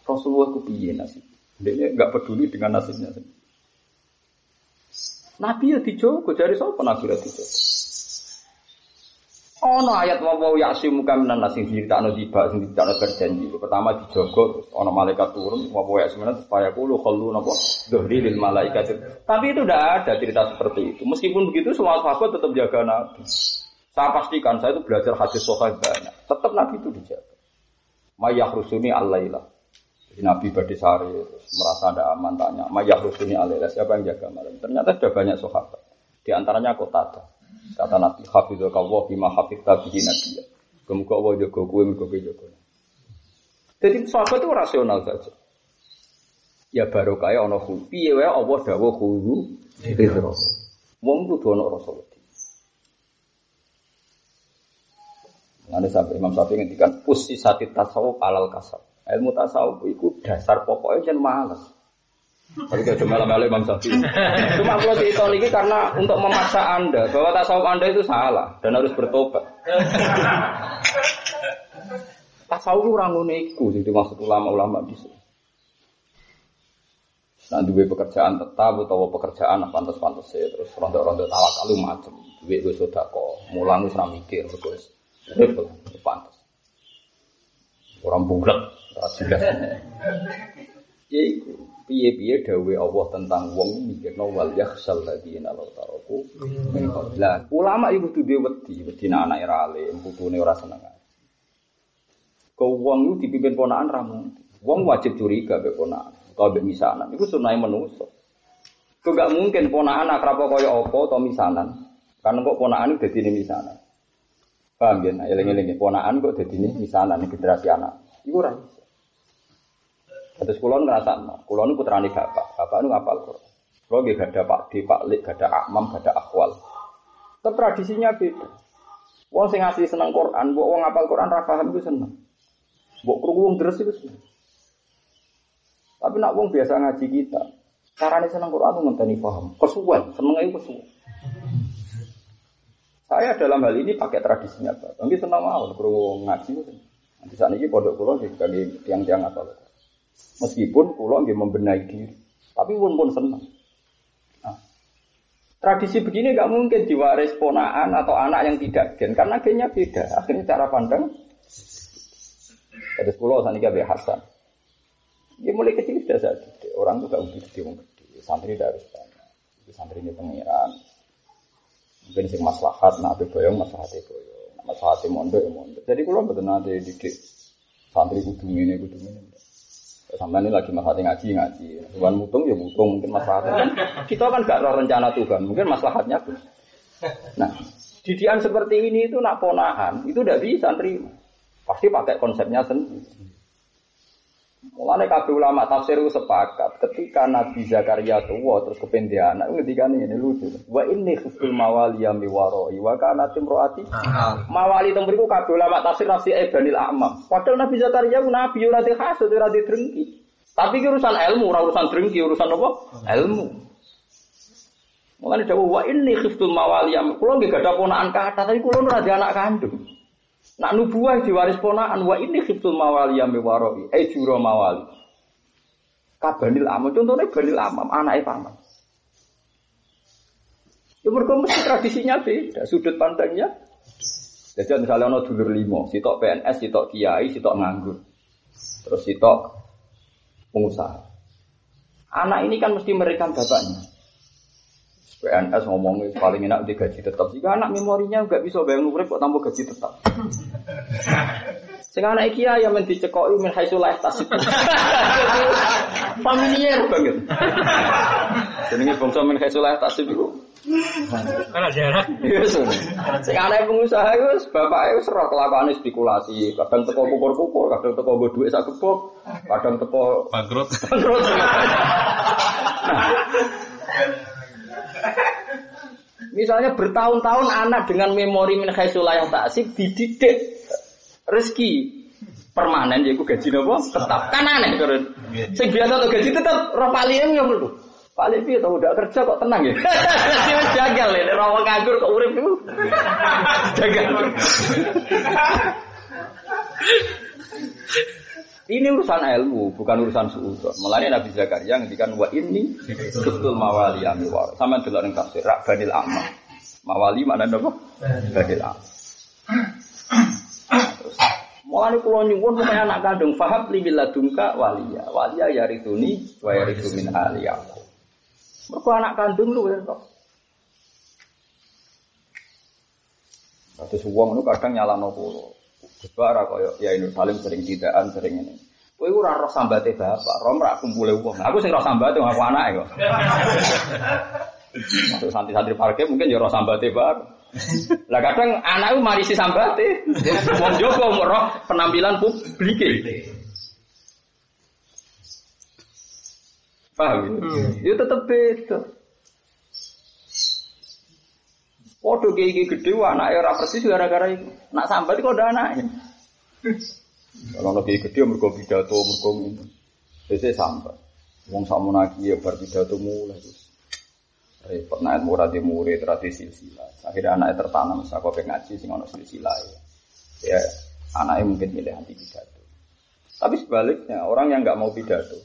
Rasulullah ku piye nasib? Dia enggak peduli dengan nasibnya. Nabi ya dijogo dari sapa Nabi ya dijogo. Ono ayat wa wa ya'simu kaminan nasi diceritakno tiba sing diceritakno berjanji. Pertama dijogo terus ono malaikat turun wa wa ya'simu supaya kulo khallu napa dhuhri lil malaikat. Tapi itu tidak ada cerita seperti itu. Meskipun begitu semua sahabat tetap jaga Nabi. Saya pastikan saya itu belajar hadis sahih banyak. Tetap Nabi itu dijaga. Mayah rusuni al-lailah. Nabi Badisari merasa ada aman tanya, Mayah Rusuni Alailah siapa yang jaga malam? Ternyata sudah banyak sahabat. Di antaranya kota Kata Nabi Hafizullah bima hafizta bihi nabiya. Kemuka Allah jaga kue, mergo jaga. Jadi sahabat itu rasional saja. Ya baru kaya ono khulu. Piye wae Allah dawuh khulu ridho. Wong kudu ono rasa wedi. Nanti sampai Imam Syafi'i ngendikan pusi sati tasawuf alal kasab. Ilmu tasawuf itu dasar pokoknya jangan malas. Tapi kalau cuma malam Imam Syafi'i. Cuma kalau cerita ini karena untuk memaksa anda bahwa tasawuf anda itu salah dan harus bertobat. tasawuf orang uniku itu maksud ulama-ulama di sini. Nah, duwe pekerjaan tetap atau pekerjaan apa pantas-pantas terus ronda-ronda tawakal macam. Duwe gue sudah kok mulang wis mikir terus Betul, pantas. Orang bulat, jelas. Ya iku, piye-piye dawe Allah tentang wong mikirno wal yakhsal ladina law taraku min Lah, ulama iku kudu dhewe wedi, wedi anak ora alim, putune ora seneng. Kau wong itu dipimpin ponaan ramu. Wong wajib curiga be ponaan. Kau be misanan. Itu sunai menuso. Kau gak mungkin ponaan akrab kaya apa atau misanan. Karena kok ponaan itu jadi misanan. Paham ya? Nah, eling-eling ponaan kok jadi nih generasi anak. Iku iso. Terus kulon ngerasa, kulon putrane bapak, bapak nu ngapal Quran. Kulo nggih gada Pak di Pak Lik, gada Akmam, gada Akwal. Tapi tradisinya beda. Wong sing asli seneng Quran, mbok wong ngapal Quran ra paham iku seneng. Krungu wong deres iku seneng. Tapi nak wong biasa ngaji kita, carane seneng Quran tuh ngenteni paham. Kesuwen, senenge iku kesuwen. Saya dalam hal ini pakai tradisinya Pak. Mungkin senang mau kalau ngaji. Nanti saat ini pondok pulau sebagai tiang-tiang apa Meskipun pulau nggak membenahi diri, tapi pun pun senang. Nah, tradisi begini nggak mungkin diwaris ponaan atau anak yang tidak gen, karena gennya beda. Akhirnya cara pandang. Ada pulau saat ini Hasan. Dia mulai kecil sudah saja. Orang tuh gak udah gede, gede. Santri tidak harus banyak. Santri ini pengiran, Mungkin sing maslahat, ape boyong maslahat e boyong, maslahat e ya mondok. Jadi kalau betul nanti didik santri kudu ini kudu ini. Sampai ini lagi maslahat ngaji ngaji. Tuhan mutung ya mutung mungkin maslahatnya kan. Kita kan gak ada rencana Tuhan, mungkin maslahatnya pun. Nah, didikan seperti ini itu nak ponahan itu tidak bisa terima. Pasti pakai konsepnya sendiri. Mulane kabeh ulama tafsir sepakat ketika Nabi Zakaria tua terus kependian anak ketika ini lucu. Wa inni khiftul mawali ya miwaroi wa kana timroati. Mawali teng mriku kabeh ulama tafsir nafsi Ibnil A'mam. Padahal Nabi Zakaria ku nabi ora dihasud ora drengki. Tapi urusan ilmu, ora urusan drengki, urusan apa? Ilmu. Mulane dawuh wa inni khiftul mawali ya. Kulo nggih gadah ponakan kata tapi kulo ora anak kandung. Nak nubuah diwaris ponakan wa ini khiftul mawali yang mewaroi, eh juro mawali. Kabanil amam, contohnya banil amam, anaknya paman. Ya mereka mesti tradisinya beda, sudut pandangnya. Jadi misalnya ono dulur limo, sitok PNS, sitok kiai, sitok nganggur. Terus sitok pengusaha. Anak ini kan mesti merekam bapaknya. PNS ngomongnya paling enak di gaji tetap. Jika anak memorinya nggak bisa bayang urip kok tambah gaji tetap. Sing anak iki ya men dicekoki min haitsu la tasib. Familiar banget. Jenenge bangsa min haitsu la tasib iku. Kan jarak. Iya, Sing anak pengusaha iku bapake wis ora kelakuane spekulasi, kadang teko kukur-kukur, kadang teko nggo dhuwit sak kebok, kadang teko bangkrut. Bangkrut. Misalnya bertahun-tahun anak dengan memori min yang taksib dididik rezeki. Permanen yaitu gaji nopo? Tetap. Kan aneh kan sing biasa tuh gaji tetap roh paling ya perlu paling piye tau udah kerja kok tenang ya? Jagal ya rawa nganggur kok urip itu jagal ini urusan ilmu, bukan urusan suudon. Mulanya Nabi Zakaria ngendikan wa ini betul mawali amiwar. Sama delok ning tafsir rak banil amma. Mawali mana apa? Banil amma. Mulane kula nyuwun supaya anak kandung faham li ladunka waliya. Waliya yarituni wa yaritu min ali aku. Mergo anak kandung lu ya kok. Terus uang itu kadang nyala nopo. Gebara koyo ya ini saling sering tidaan sering ini. Kowe ora roh sambate bapak, roh ora kumpule wong. Aku sing roh sambate aku anake kok. Masuk santri-santri parkir mungkin ya roh sambate bapak. Lah kadang anakku marisi sambate. Wong jogo roh penampilan publik. Paham? Ya tetep beda. Waduh kayak gini gede, anaknya ora persis gara-gara itu. Nak sambat kok ada anaknya. Kalau lagi gede, mereka pidato, mereka ini. Biasanya sambat. Wong samu lagi ya bar pidato mulai. Repot naik murah di murid tradisi silsilah. Akhirnya anaknya tertanam, saya kok ngaji sing ono silsilah ya. Ya anaknya mungkin milih anti pidato. Tapi sebaliknya orang yang nggak mau pidato,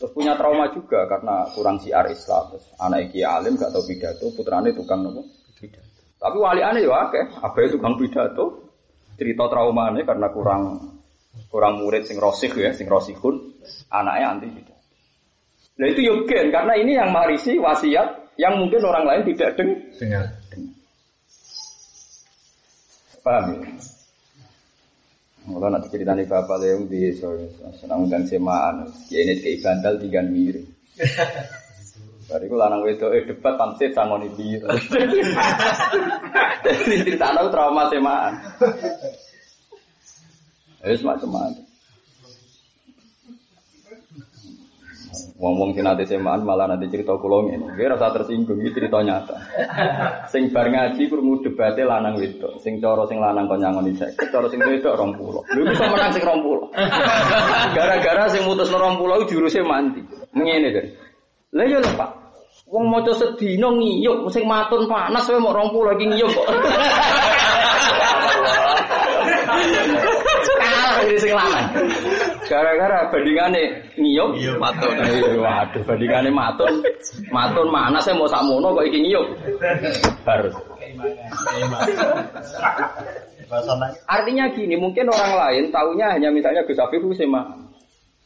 terus punya trauma juga karena kurang siar Islam. Terus anak iki alim gak tahu pidato, putrane tukang nopo pidato. Tapi wali aneh ya akeh, apa itu tukang pidato. Cerita traumanya karena kurang kurang murid sing rosih ya, sing rosihun, anaknya anti pidato. Nah itu yogen karena ini yang marisi wasiat yang mungkin orang lain tidak deng Dengar. Paham ya? Mulai nanti ceritanya bapak leung di senang dan semaan, ya ini kayak bandal tiga mirip. Bariku lanang wedok eh debat pansit sangoni biru. Jadi cerita tahu trauma semaan. Eh semacam-macam. Wong-wong sing semaan malah nanti cerita kula ngene. Kowe rasa tersinggung iki cerita nyata. Sing bar ngaji krungu debate lanang wedok. Sing cara sing lanang kon nyangoni 50, cara sing wedok 20. Lho bisa menang sing 20. Gara-gara sing mutus 20 juruse mandi. Ngene dari. Lah ya lho Pak. Wong maca sedina ngiyup sing matun panas kowe mau 20 lagi ngiyup kok. Kalah ini sing lanang. Gara-gara bandingane ngiyup matun. Waduh, bandingane matun. Matun mana saya mau sakmono kok iki ngiyup. Harus. Artinya gini, mungkin orang lain taunya hanya misalnya Gus Afif Sema.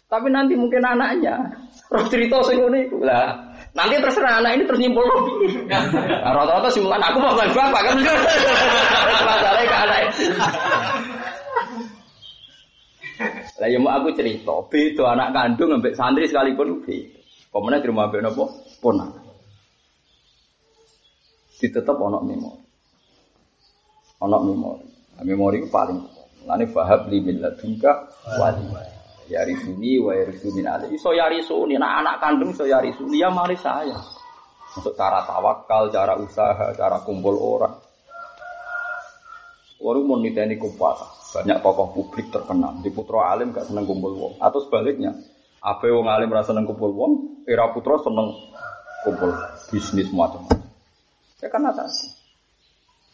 Tapi nanti mungkin anaknya roh cerita sing ngene iku. Lah, nanti terserah anak ini terus nyimpul Nah, Rata-rata aku mau bapak kan. Masalahnya ke anak itu. Lah ya mau aku cerita, beda anak kandung ambek santri sekalipun beda. Pemenang di rumah ambek napa? Ponak. Ditetep ana memori. Ana memori. Nah, memori paling Lane fahab li min ladunka wali. Ya risuni wa yarisuni ali. Iso ya risuni, nah anak kandung iso ya risuni ya mari saya. Untuk cara tawakal, cara usaha, cara kumpul orang. Orang mau niteni kumpul. Banyak tokoh publik terkenal. Di putra alim gak seneng kumpul wong. Atau sebaliknya, apa wong alim rasa seneng kumpul wong, era putra seneng kumpul bisnis macam-macam. Ya kan tadi.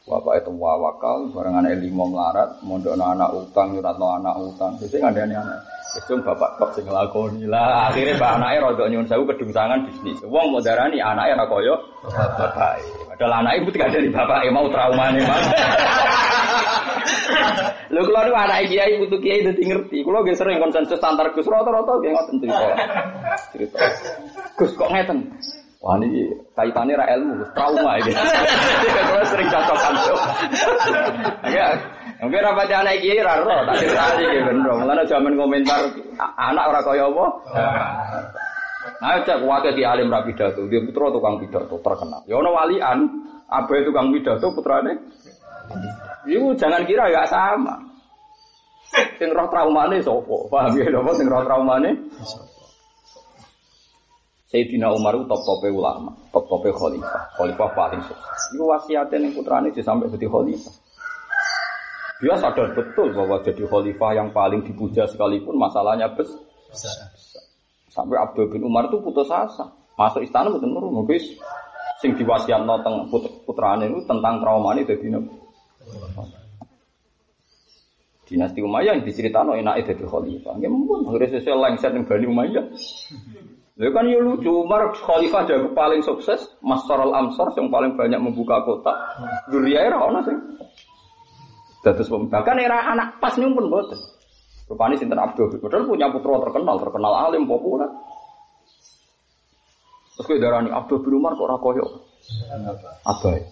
Bapak itu wawakal, bareng anak lima melarat, mondok anak utang, nyurat anak utang. Jadi ada anak. Kecung bapak kok sing nglakoni lah. Akhirnya mbak anaknya rodok nyuwun sewu kedungsangan bisnis. Wong mau darani anaknya ra koyo bapak. Padahal anaknya itu tidak dari bapak mau trauma nih mas. Lho kalau nu anak kiai butuh kiai dadi ngerti. Kulo nggih sering konsensus antar Gus rata-rata nggih ngoten cerita. Cerita. Gus kok ngeten? Wah ini kaitannya ra ilmu, trauma ini. Kulo sering cocokan tuh. Ya, mungkin rapat anak kiai ra ro, tak cerita iki bener. Mulane zaman komentar anak ora kaya apa. Nah, cek wakil di alim rapi pidato, dia putra tukang pidato terkenal. Ya ono walian, abe tukang pidato putrane. Iku jangan kira gak sama. Sing roh traumane sapa? Paham ya napa sing roh traumane? Sayyidina Umar itu top-tope ulama, top-tope khalifah, khalifah paling sukses. Iku wasiatnya ning putrane sampai jadi khalifah. Dia sadar betul bahwa jadi khalifah yang paling dipuja sekalipun masalahnya besar. Sampai Abdul bin Umar itu putus asa. Masuk istana betul nurun, mungkin sing diwasiatno teng put putrane itu tentang trauma ini dadi Dinasti Umayyah yang diceritakan enak itu khalifah. Ya mungkin akhirnya sesuai lengser yang Bani Umayyah. Lalu kan ya lucu, Umar khalifah jago paling sukses, Master al Amsar yang paling banyak membuka kota. Duriya era ono sing. Dados bahkan era anak pas nih pun boten. Rupanya Sinten Abdul Padahal punya putra terkenal, terkenal alim, populer. Terus gue darah Abdul bin Umar kok rakoyo. Abai.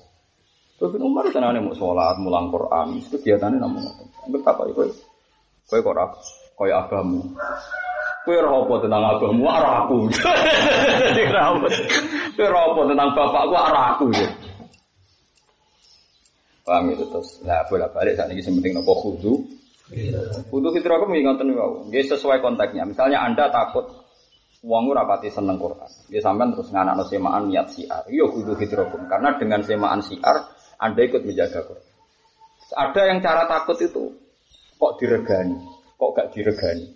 Abdul bin Umar senane mau sholat, mulang Quran, kegiatannya namun ngoten. Betapa itu? Kowe kok ora kaya abahmu. Ora apa tentang abahmu, ora aku. Ora apa tentang bapakku, ora aku. Paham itu terus. Nah, bolak-balik saat ini sing penting nopo khudu. Khudu fitrah aku ngoten niku. Nggih sesuai konteksnya. Misalnya Anda takut wong ora pati seneng Quran. Nggih sampean terus nganakno semaan niat siar. Yo khudu fitrakum. Karena dengan semaan siar Anda ikut menjaga Quran. Ada yang cara takut itu kok diregani, kok gak diregani,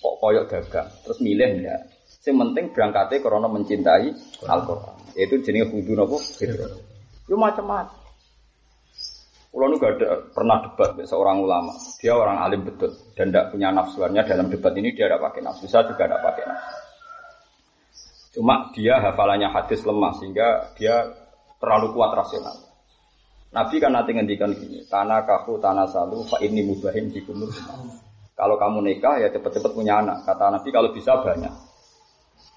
kok koyok dagang, terus milih enggak. Yang penting berangkatnya karena mencintai Al-Quran. Itu jenis kudu nopo. Itu macam-macam. Kulo nu ada pernah debat seorang ulama. Dia orang alim betul dan tidak punya nafsuannya dalam debat ini dia tidak pakai nafsu. Saya juga tidak pakai nafsu. Cuma dia hafalannya hadis lemah sehingga dia terlalu kuat rasional. Nabi kan nanti ngendikan gini, tanah kafu tanah salu, fa ini mubahin di kumur. Kalau kamu nikah ya cepat-cepat punya anak. Kata Nabi kalau bisa banyak.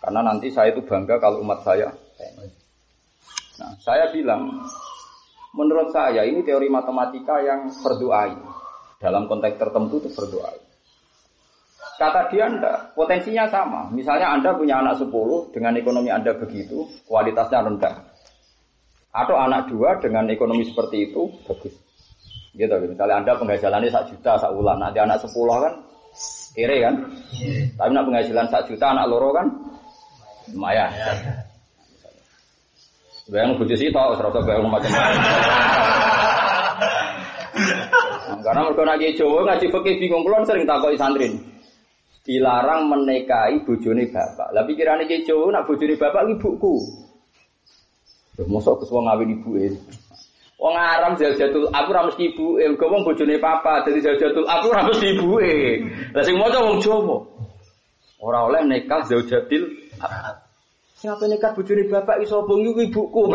Karena nanti saya itu bangga kalau umat saya. Nah, saya bilang Menurut saya ini teori matematika yang berdoai. Dalam konteks tertentu itu berdoai. Kata dia enggak, potensinya sama. Misalnya Anda punya anak 10 dengan ekonomi Anda begitu, kualitasnya rendah. Atau anak dua dengan ekonomi seperti itu bagus. Gitu, misalnya Anda penghasilannya 1 juta sak bulan, nanti anak 10 kan kere kan. Tapi nak penghasilan 1 juta anak loro kan lumayan. Bayang bojo sih tau, serasa bayang macam-macam. Karena mereka ngaji Jawa ngaji fikih bingung kulon sering takoki santri. Dilarang menikahi bojone bapak. Lah pikirane ki Jawa nak bojone bapak ibuku. Mosok wong ngawin ibuke. Wong aram jajatul aku ora mesti ibuke, mergo wong bojone papa dadi jajatul aku ora mesti ibuke. Lah sing maca wong Jawa. Ora oleh nikah zaujatil Siapa nekat bujuni bapak iso bong ibuku.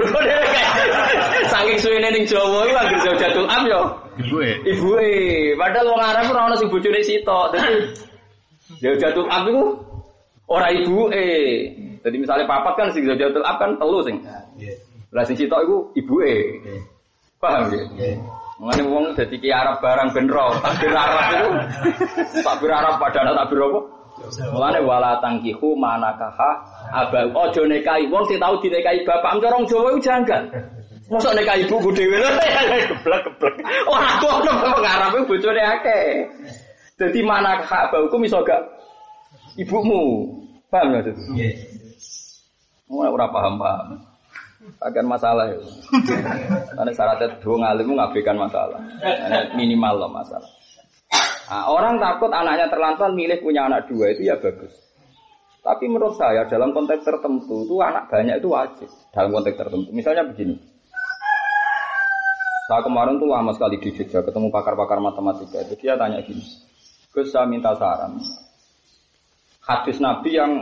Saking suwene ning Jawa iku anggere jauh jatuh am yo. Ibuke. Ibuke. Padahal wong Arab ora ono sing bojone sitok. Dadi jauh jatuh am iku ora ibuke. Jadi misalnya papat kan sing jatuh am kan telu sing. Lah sing sitok iku ibuke. Paham ya? Mengenai wong dadi ki Arab barang benro, takbir Arab itu. Takbir Arab padahal takbir apa? Mulane wala tangkihu manakaha abang ojo nekai wong sing tau dinekai bapak corong Jawa iku janggal. Mosok nekai ibuku dhewe lho geblek-geblek. Ora aku ono pengarepe bojone akeh. Dadi manakaha abangku iso gak ibumu. Paham gak? Nggih. Ora ora paham-paham. Akan masalah ya. Karena syaratnya dua ngalimu ngabaikan masalah. Minimal loh masalah. Nah, orang takut anaknya terlantar milih punya anak dua itu ya bagus. Tapi menurut saya dalam konteks tertentu itu anak banyak itu wajib dalam konteks tertentu. Misalnya begini. Saya kemarin tuh lama sekali di Jogja ketemu pakar-pakar matematika itu dia tanya gini. Gus saya minta saran. Hadis Nabi yang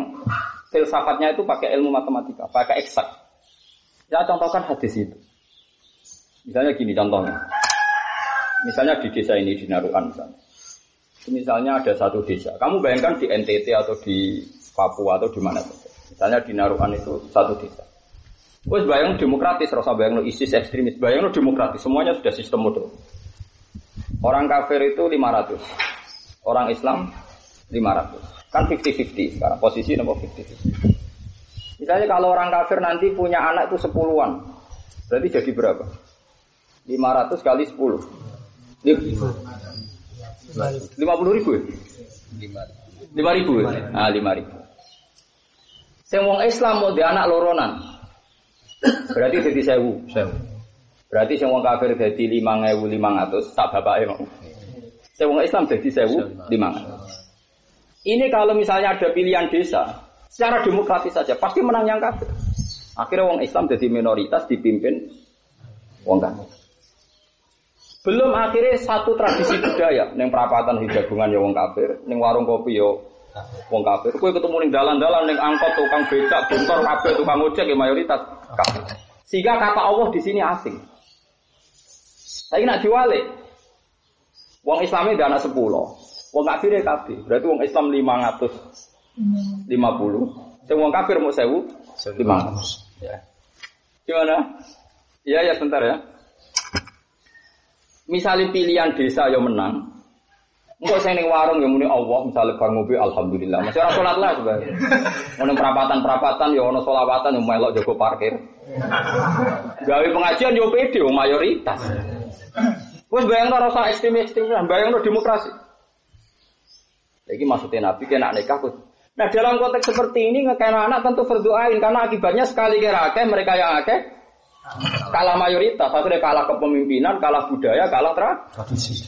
filsafatnya itu pakai ilmu matematika, pakai eksak. Ya contohkan hadis itu. Misalnya gini contohnya. Misalnya di desa ini di Naruan misalnya. Misalnya ada satu desa, kamu bayangkan di NTT atau di Papua atau di mana saja. Misalnya di Naruhan itu satu desa. Wes bayang demokratis, rasa bayang lo ISIS ekstremis, bayang lo demokratis, semuanya sudah sistem model. Orang kafir itu 500, orang Islam 500. Kan 50-50 sekarang, posisi nomor 50-50. Misalnya kalau orang kafir nanti punya anak itu sepuluhan, berarti jadi berapa? 500 kali 10. Lima puluh ribu ya? Lima ribu ya? Ah, lima ribu. Sing wong Islam mau di anak loronan. Berarti jadi sewu. Berarti sing wong kafir jadi lima ngewu lima ratus. Tak bapak emang. Sing wong Islam jadi sewu lima Ini kalau misalnya ada pilihan desa, secara demokratis saja pasti menang yang kafir. Akhirnya wong Islam jadi minoritas dipimpin wong kafir. Belum akhirnya satu tradisi budaya neng perapatan hijagungan ya wong kafir, neng warung kopi yo ya wong kafir. Kue ketemu neng dalan-dalan neng angkot tukang becak, buntor kabeh tukang ojek ya mayoritas kafir. Sehingga kata Allah di sini asing. Saya nak diwale. Wong Islamnya ada anak sepuluh, wong kafir ya kafir. Berarti wong Islam lima ratus lima puluh. Wong kafir mau sewu lima ratus. Ya. Gimana? Ya ya sebentar ya. Misalnya pilihan desa yang menang, Engko saya ning warung ya muni Allah, misalnya bar ngopi alhamdulillah. Masih ora salat lah sebenarnya. Ono perapatan-perapatan ya ono selawatan yang melok jago parkir. Gawe pengajian yo pede mayoritas. Wes bayang rasa ekstrim-ekstrim, bayang demokrasi. Lagi maksudnya Nabi kena nikah Nah dalam konteks seperti ini ngekena anak tentu berdoain karena akibatnya sekali kira akeh mereka yang akeh kalah mayoritas, akhirnya kalah kepemimpinan, kalah budaya, kalah tradisi.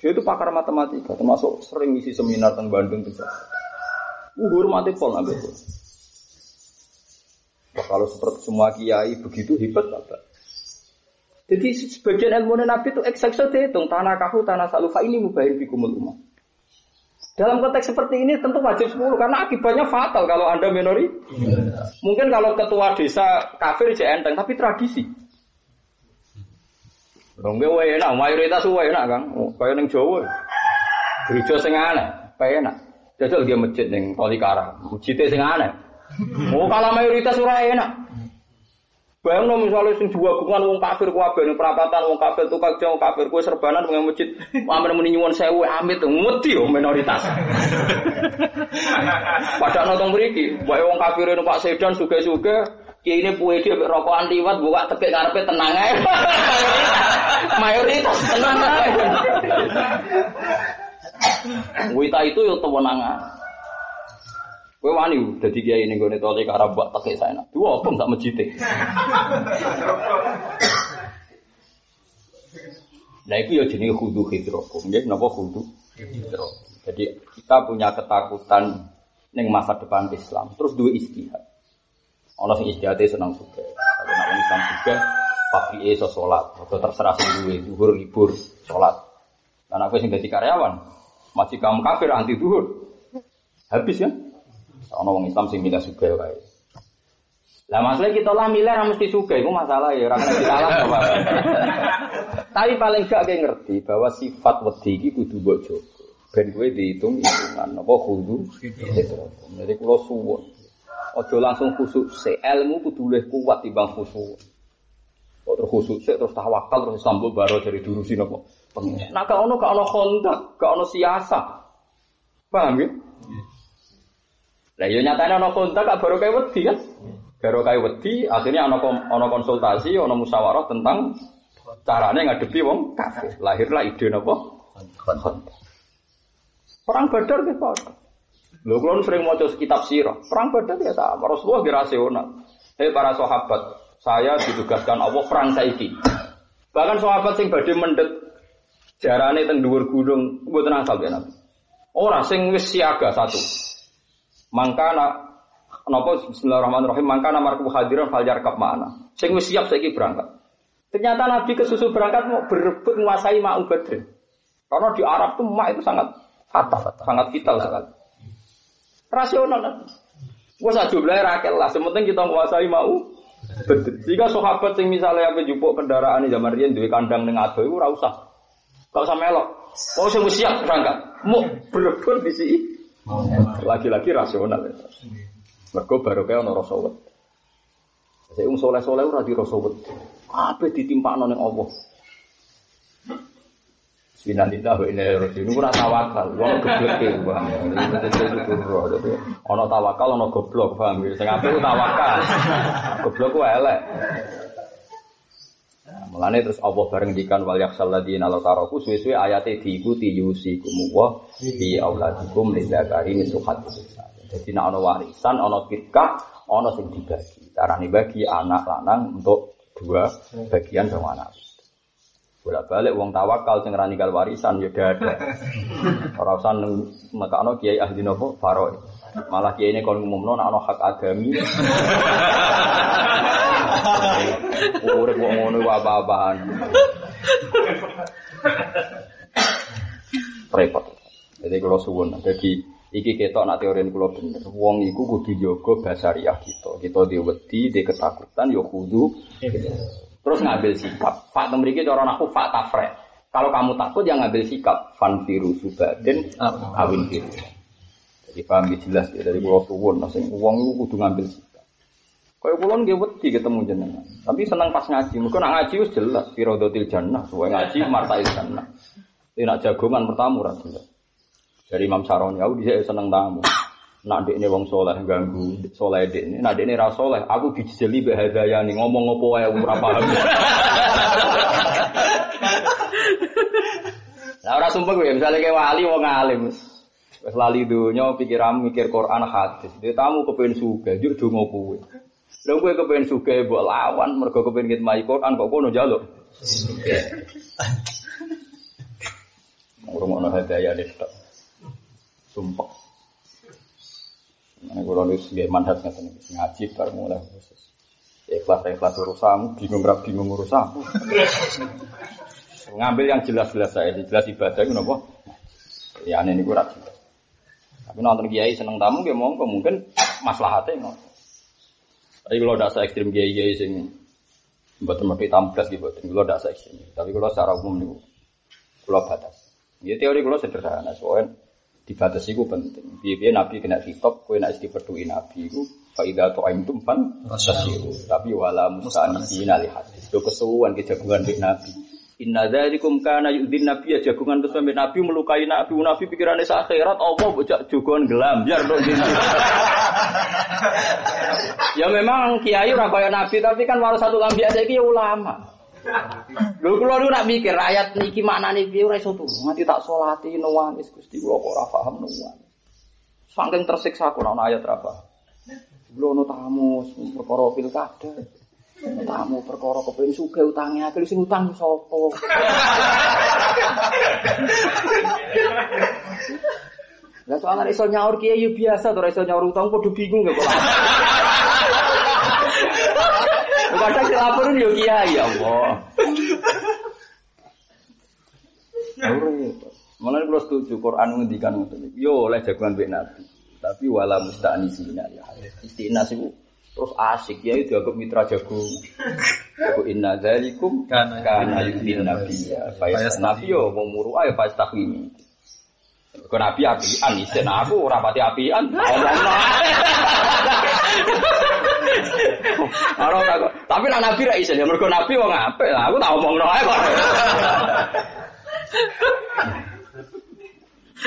Dia itu pakar matematika, termasuk sering ngisi seminar tentang Bandung juga. Uhur mati pol nabi kalau seperti semua kiai begitu hebat apa? Jadi sebagian ilmu Nabi itu eksakso dihitung tanah kahu tanah salufa ini mubahin bikumul umat. Dalam konteks seperti ini tentu wajib 10 karena akibatnya fatal kalau Anda minori. Mungkin kalau ketua desa kafir jadi enteng tapi tradisi. Dong gue enak, mayoritas gue enak kan. Oh, kayak neng Jawa. Gereja sing aneh, kayak enak. Jajal dia masjid neng Tolikara, masjidnya sing aneh. Oh kalau mayoritas ora enak. Bayang no misalnya sing dua gungan wong kafir kuwabe ning perapatan wong kafir tukang jauh kafir kue serbanan mengang masjid amen muni nyuwun sewu amit ngeti yo minoritas. Padahal nonton mriki, wae wong kafir Pak Sedan suge-suge Ki ini puwe dia rokokan liwat buka tekek ngarepe tenang aja. Mayoritas tenang aja. Wita itu yo tewenangan. Kowe wani dadi kiai ning gone tole karo mbak tekek saya. Dua apa sak masjid Nah itu ya jenis khudu hidrokum, ya kenapa khudu hidrokum. Jadi kita punya ketakutan neng masa depan Islam, terus dua istihad. Ono sing istihate senang juga. Kalau nak Islam juga pagi iso sholat, atau terserah sing duwe duhur libur sholat. Dan aku sing dadi karyawan, masih kamu kafir anti duhur. Habis ya. Ono wong Islam sing milih juga wae. Lah masalah kita lah milih ra mesti suka, itu masalah ya, ora kena salah apa. Tapi paling gak kayak ngerti bahwa sifat wedi iki kudu mbok jaga. Ben kowe dihitung hitungan apa kudu. Jadi kula suwun. Ojo langsung khusuk se ilmu kudu luwih kuat timbang khusuk. Kok terus khusuk se terus tawakal terus sambung baro dari durusi napa? Pengen. Nah gak ono gak ono kontak, gak ono siasa. Paham ya? Lah yo nyatane ono kontak gak baru kayak wedi kan? Baru kayak wedi akhirnya ono ono konsultasi, ono musyawarah tentang caranya ngadepi wong kafir. Lahirlah ide napa? Kontak. Perang Badar ke Pak. Lho kalau sering mau kitab sirah, perang badar ya sama. Rasulullah kira rasional. Hei para sahabat, saya ditugaskan Allah perang saiki. Bahkan sahabat sing badhe mendet jarane teng dhuwur gunung mboten asal ya Nabi. Ora sing wis siaga satu. Mangkana napa bismillahirrahmanirrahim mangkana marku hadiran fal yarkab mana. Sing wis siap saiki berangkat. Ternyata Nabi kesusu berangkat mau berebut menguasai Ma'u Badr. Karena di Arab tuh Ma itu sangat fatal, sangat vital sekali. Rasional. Gue saja jumlahnya rakyat lah. Sementing kita menguasai mau. Jika sahabat yang misalnya apa jupuk kendaraan di zaman rian duwe kandang ning ado iku ora usah. Gak usah melok. Mau sing siap berangkat. Mau berebut di sini. Lagi-lagi rasional. Mergo baru kayak ono rasa wet. Saya um soleh soleh ora di rasa wet. Apa ditimpakno ning Allah. Binalillah wa inna ilaihi raji'un. Ora tawakal, wong goblok e. Jadi ana tawakal ana goblok, paham. Sing apik tawakal. Goblok ku elek. Mulane terus Allah bareng dikan wal yakhsal ladina la taraku suwe-suwe ayate diikuti yusikum wa bi auladikum lidzakari mislu Jadi nek ana warisan, ana firkah, ana sing dibagi. Carane bagi anak lanang untuk dua bagian sama anak. Bolak balik uang tawakal sing rani warisan ya ada. Ora usah mekakno kiai ahli nopo faro. Malah kiai ini ngumumno nek ana hak agami. Urip kok ngono apa-apaan. Repot. Jadi kalau suwun, jadi iki ketok nak teori kula bener. Wong iku kudu jaga basariah kita. Kita diwedi, di ketakutan ya kudu. Terus ngambil sikap. Fak memiliki cara aku fak tafre. Kalau kamu takut yang ngambil sikap. Fan viru subadin awin viru. Jadi paham jelas ya dari pulau suwun. Uang itu kudu ngambil sikap. Kayak pulau nggak wedi ketemu jenengan. Tapi senang pas ngaji. Mungkin nak ngaji us jelas. Firodotil jannah. Soalnya ngaji martail jannah. Tapi nak jagongan pertama ora gelem. Dari Imam Saroni, aku bisa seneng tamu. Nak dekne wong soleh ganggu, soleh dekne. Nak dekne ra soleh, aku dijeli bahadaya nih ngomong apa wae aku ora. Nah ora sumpah gue, misalnya kayak wali wong alim. Wes lali dunya pikiran mikir Quran hadis. Dia tamu kepen suga, juk donga kowe. Lha kowe kepen suga mbok lawan mergo kepen ngitmai Quran kok kono njaluk. Ngurungokno hadaya tok. Sumpah. Nah, kalau nulis gaya manhat nggak ngaji baru mulai khusus. Ikhlas ikhlas urusan, bingung rap bingung urusan. Ngambil yang jelas-jelas saya, jelas ibadah itu nopo. Ya aneh ini kurang jelas. Tapi nonton kiai seneng tamu, ya monggo mungkin maslahatnya nggak. Tapi kalau tidak ekstrim kiai sing buat mesti tamu plus gitu, kalau tidak ekstrim. Tapi kalau secara umum nih, kalau batas. Ya teori kalau sederhana, soalnya dibatasi itu penting. Biar Nabi kena hitop, kue nak diperdui Nabi itu Faidah to aim tumpan. Tapi wala musta'nisina li hadis. Itu kesuwan kejagungan di Nabi. Inna dzalikum kana yu'din Nabi ya jagungan terus sampai Nabi melukai Nabi. Nabi pikirannya akhirat Allah bocah jagungan gelam. Biar dong gitu. ya memang kiai ora kaya Nabi tapi kan walau satu lambi aja ya ulama. Lho kula niku nak mikir ayat niki maknane piye ora iso turu. Nganti tak salati nuwangis Gusti kula kok ora paham nuwangis. Saking tersiksa aku ana ayat. Kula ono tamu perkara pilkada. Tamu perkara kepengin sugih utange akeh sing utang sapa. Lah soalnya iso nyaur kiai yo biasa to iso nyaur utang padha bingung kok. Kadang dilaporin yo kiai ya Allah. Malah kalau setuju Quran menghentikan ngoten Yo oleh jagoan Nabi. Tapi wala musta'nisina ya. Istinas itu terus asik ya itu agak mitra jago. Aku inna dzalikum kana ya. Fayas nabi yo mau muru ayo pas takwimi. Kau nabi apian, isen aku rapati apian. Ngomong Ora tak. Tapi nak nabi ra iso ya mergo nabi wong apik lah. Aku tak omongno ae kok.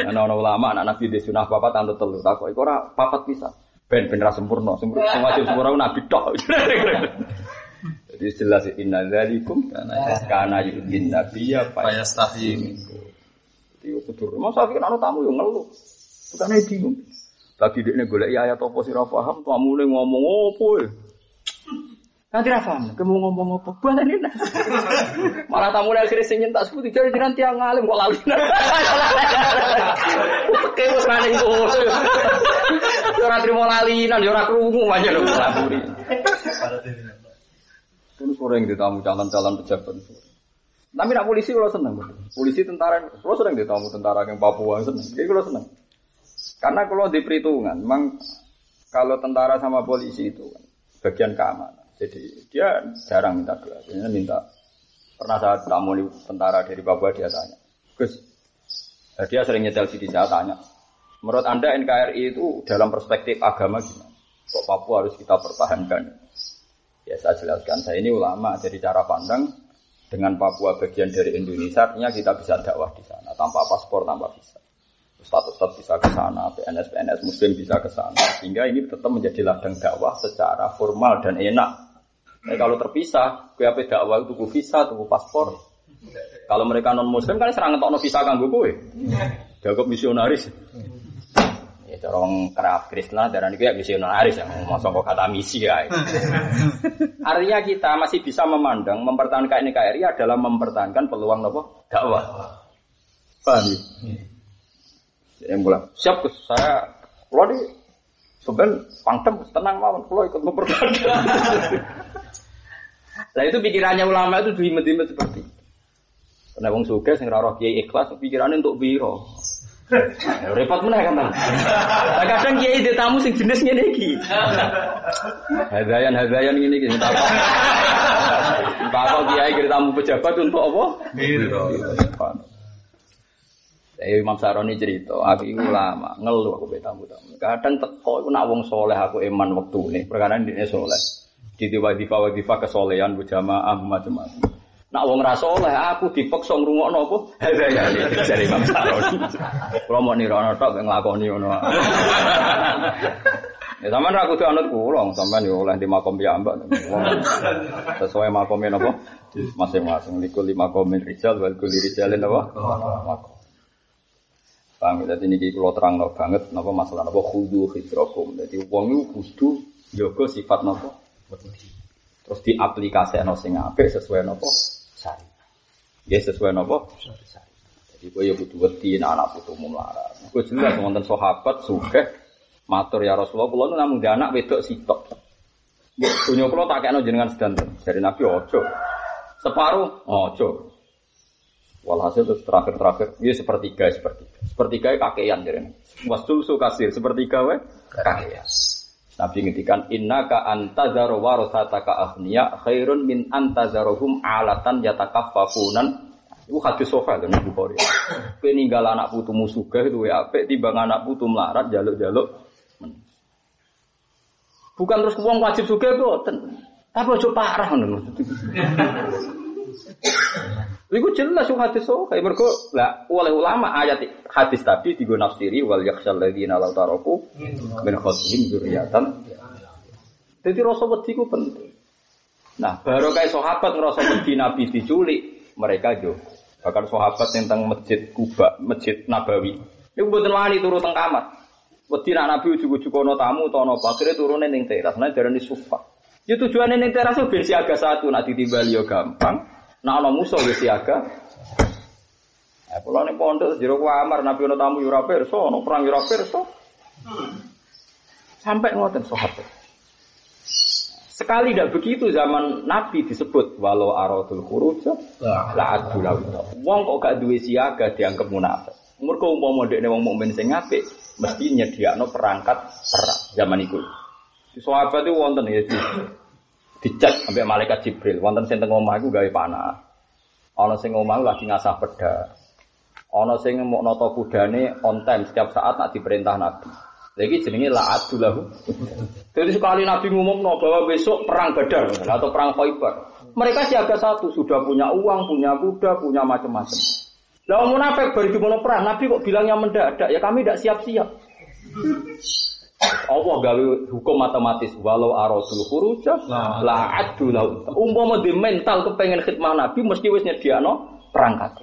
Ana ulama anak nabi di sunah papat tante telu tak kok iku ora papat bisa. Ben ben sempurna, sempurna wajib sempurna nabi tok. Jadi jelas inna dzalikum kana yudin nabiyya fayastahi. Itu kudu. Masa kan ana tamu yo ngeluh. Bukan bingung. Lagi dia golek ayat apa sih paham, kamu ngomong apa ya? Nanti rafa, kamu ngomong apa? Buat ini Malah tamu yang akhirnya senyum tak sebut, jadi nanti yang ngalim kok lalu. Oke, wes maning. Ora trimo lalinan, ya ora krungu aja lho laburi. Terus orang yang ditamu calon-calon pejabat. Tapi nak polisi kalau seneng, polisi tentara, kalau sering ditamu tentara yang Papua seneng, jadi kalau seneng. Karena kalau di perhitungan, memang kalau tentara sama polisi itu kan bagian keamanan. Jadi dia jarang minta doa, biasanya minta. Pernah saat tamu di tentara dari Papua dia tanya, Gus, eh, dia sering nyetel di saya tanya, menurut anda NKRI itu dalam perspektif agama gimana? Kok Papua harus kita pertahankan? Ya saya jelaskan, saya ini ulama, jadi cara pandang dengan Papua bagian dari Indonesia, artinya kita bisa dakwah di sana tanpa paspor, tanpa visa. Status tetap bisa ke sana, PNS PNS Muslim bisa ke sana, sehingga ini tetap menjadi ladang dakwah secara formal dan enak. Nah, kalau terpisah, kue apa dakwah itu visa, tunggu paspor. Kalau mereka non Muslim kan serang ngetok visa kanggo kue, jago misionaris. Ya orang kerap Kristen darah ini kayak misionaris yang masuk kok kata misi ya. Artinya kita masih bisa memandang mempertahankan NKRI adalah mempertahankan peluang nopo dakwah. Paham ya? Saya bilang, siap Gus, saya kalau di sebenarnya pangdam tenang mawon, kalau ikut mempertahankan. Nah itu pikirannya ulama itu dimet-dimet seperti. Karena wong suge sing roh kiai ikhlas pikirannya untuk biro. Ya, repot mana kan Nah, kadang kiai di tamu sing jenis ngene iki. Hadayan hadayan ngene iki tak apa. Tak kiai kira tamu pejabat untuk apa? Biro. Saya Imam Saroni cerita, aku itu ulama, ngeluh aku tamu tamu. Kadang teko aku nak wong soleh aku iman waktu nih, perkara ini soleh. Jadi wadifa wadifa kesolehan berjamaah macam-macam. Nak wong ra saleh aku dipeksa ngrungokno apa? Jare Imam Saroni. Kula mau nirono tok nglakoni ngono. Ya sampean ra kudu anut kula, sampean yo oleh di makom piyambak. Sesuai makome napa? Masing-masing likul lima komen rijal wal kuli rijalin napa? Makom. Paham ya? Jadi ini kalau terang no banget, nopo masalah nopo khudu hidrokum. Jadi uang itu kudu jaga sifat nopo. Terus diaplikasi no sing apik sesuai nopo. Ya sesuai nopo. Jadi gue ya butuh wedi anak putu melarat. Gue jelas wonten sahabat suge matur ya Rasulullah kula nu namung anak wedok sitok. Ya dunya tak kekno jenengan sedanten. Dari Nabi ojo. Separuh ojo. Walhasil terus terakhir-terakhir, ya sepertiga, sepertiga. Sepertiga kakean jadi. Wastul sukasir, sepertiga we kakean. Nabi ngintikan inna ka antazaro warosataka ahniya khairun min antazarohum alatan yatakaffafunan itu hadis sofa kan Ibu Bukhari. Peninggal anak putumu sugih itu ya apik timbang anak putu melarat jaluk-jaluk. Bukan terus uang wajib sugih boten. Tapi ojo parah ngono. Iku jelas yung hadis so, kayak mereka lah oleh ulama ayat hadis tadi tiga nafsiri wal yakshal ladina lau taroku min khotihim zuriatan. Jadi rasa wedi ku penting. Nah, baru kayak sahabat ngerasa wedi Nabi diculik, mereka jo. Bahkan sahabat tentang masjid Kuba, masjid Nabawi. Itu buatan wani turun teng kamar. Wedi nak Nabi ujuk-ujuk kono tamu, tono akhirnya turunnya neng teras. Nah, darah sufa. Ya tujuannya neng teras itu bensi agak satu, nak ditimbali yo gampang. Nah ana musuh wis siaga. Eh kula ning pondok jero kamar Nabi ana tamu ora pirsa, ana perang ora pirsa. Sampai ngoten sahabat. Sekali tidak begitu zaman Nabi disebut walau aradul khuruj la adulau. Wong kok gak duwe siaga dianggap munafik. Mergo umpama dekne wong mukmin sing apik mesti nyediakno perangkat perang zaman iku. Sahabat itu wonten ya dicek sampai malaikat Jibril. Wonten sing teng omah iku gawe panah. Ana sing omah lagi ngasah peda. Ana sing mau noto kudane on time setiap saat nak diperintah Nabi. Lagi jenenge la lahu. Jadi sekali Nabi ngumumno bahwa besok perang Badar atau perang Khaibar. Mereka siaga satu, sudah punya uang, punya kuda, punya macam-macam. Lah munafik baru dimono perang, Nabi kok bilangnya mendadak, ya kami tidak siap-siap. Allah gawe hukum matematis walau arasul khuruja la adu lau. Umpama di mental kepengen khidmah Nabi mesti wis nyediakno perangkat.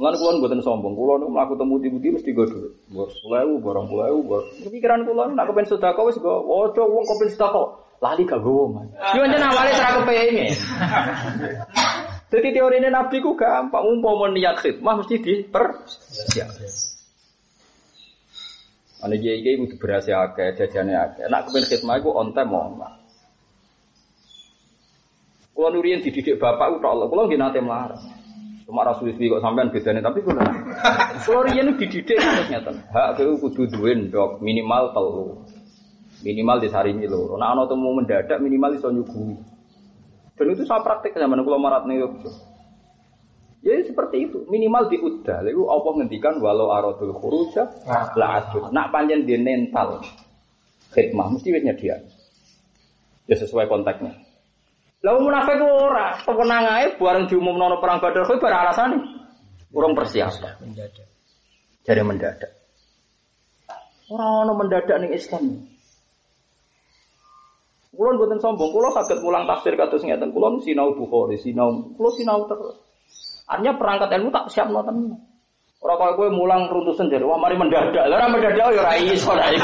Mulane kula mboten sombong, kula niku mlaku temu di mesti go dhuwit. Bos 10.000, barang 10.000, bos. Pikiran kula nek kepen sedekah wis go, ojo wong kepen sedekah. Lali gak gowo, Mas. Yo njen awale ora kepengin. Jadi teori ini Nabi ku gampang, umpama niat khidmah mesti dipersiapkan. Ane kiai kiai kudu berhasil akeh, jajane akeh. Nak kepen khidmah iku on time omah. Kulo nurian dididik bapak tok Allah, kulo nggih nate melarat. Cuma rasul suwi kok sampean bedane tapi kulo. Kulo riyen dididik terus ngeten. Hak kowe kudu ndok minimal telu. Minimal disaringi loro. Nek ana temu mendadak minimal iso nyuguhi. Dan itu saya praktek zaman kulo marat Yogyakarta. Ya seperti itu, minimal diudah. Lalu Allah ngendikan walau aradul khuruja la ajud. Nak panjen dia mental khidmah mesti wis dia. Ya sesuai konteksnya. Lalu munafik ora, tenang ae bareng diumumno perang Badar kuwi bar alasane. Urung persiapan. Mendadak. Jadi mendadak. Ora ono mendadak ning Islam. Kulon buatan sombong, kulon kaget pulang tafsir kados ngeten, kulon sinau Bukhari, sinau, kulon sinau terus. Artinya perangkat ilmu tak siap nonton. Orang kalau gue mulang runtuh sendiri, wah mari mendadak. Lah mendadak ya ora iso ae.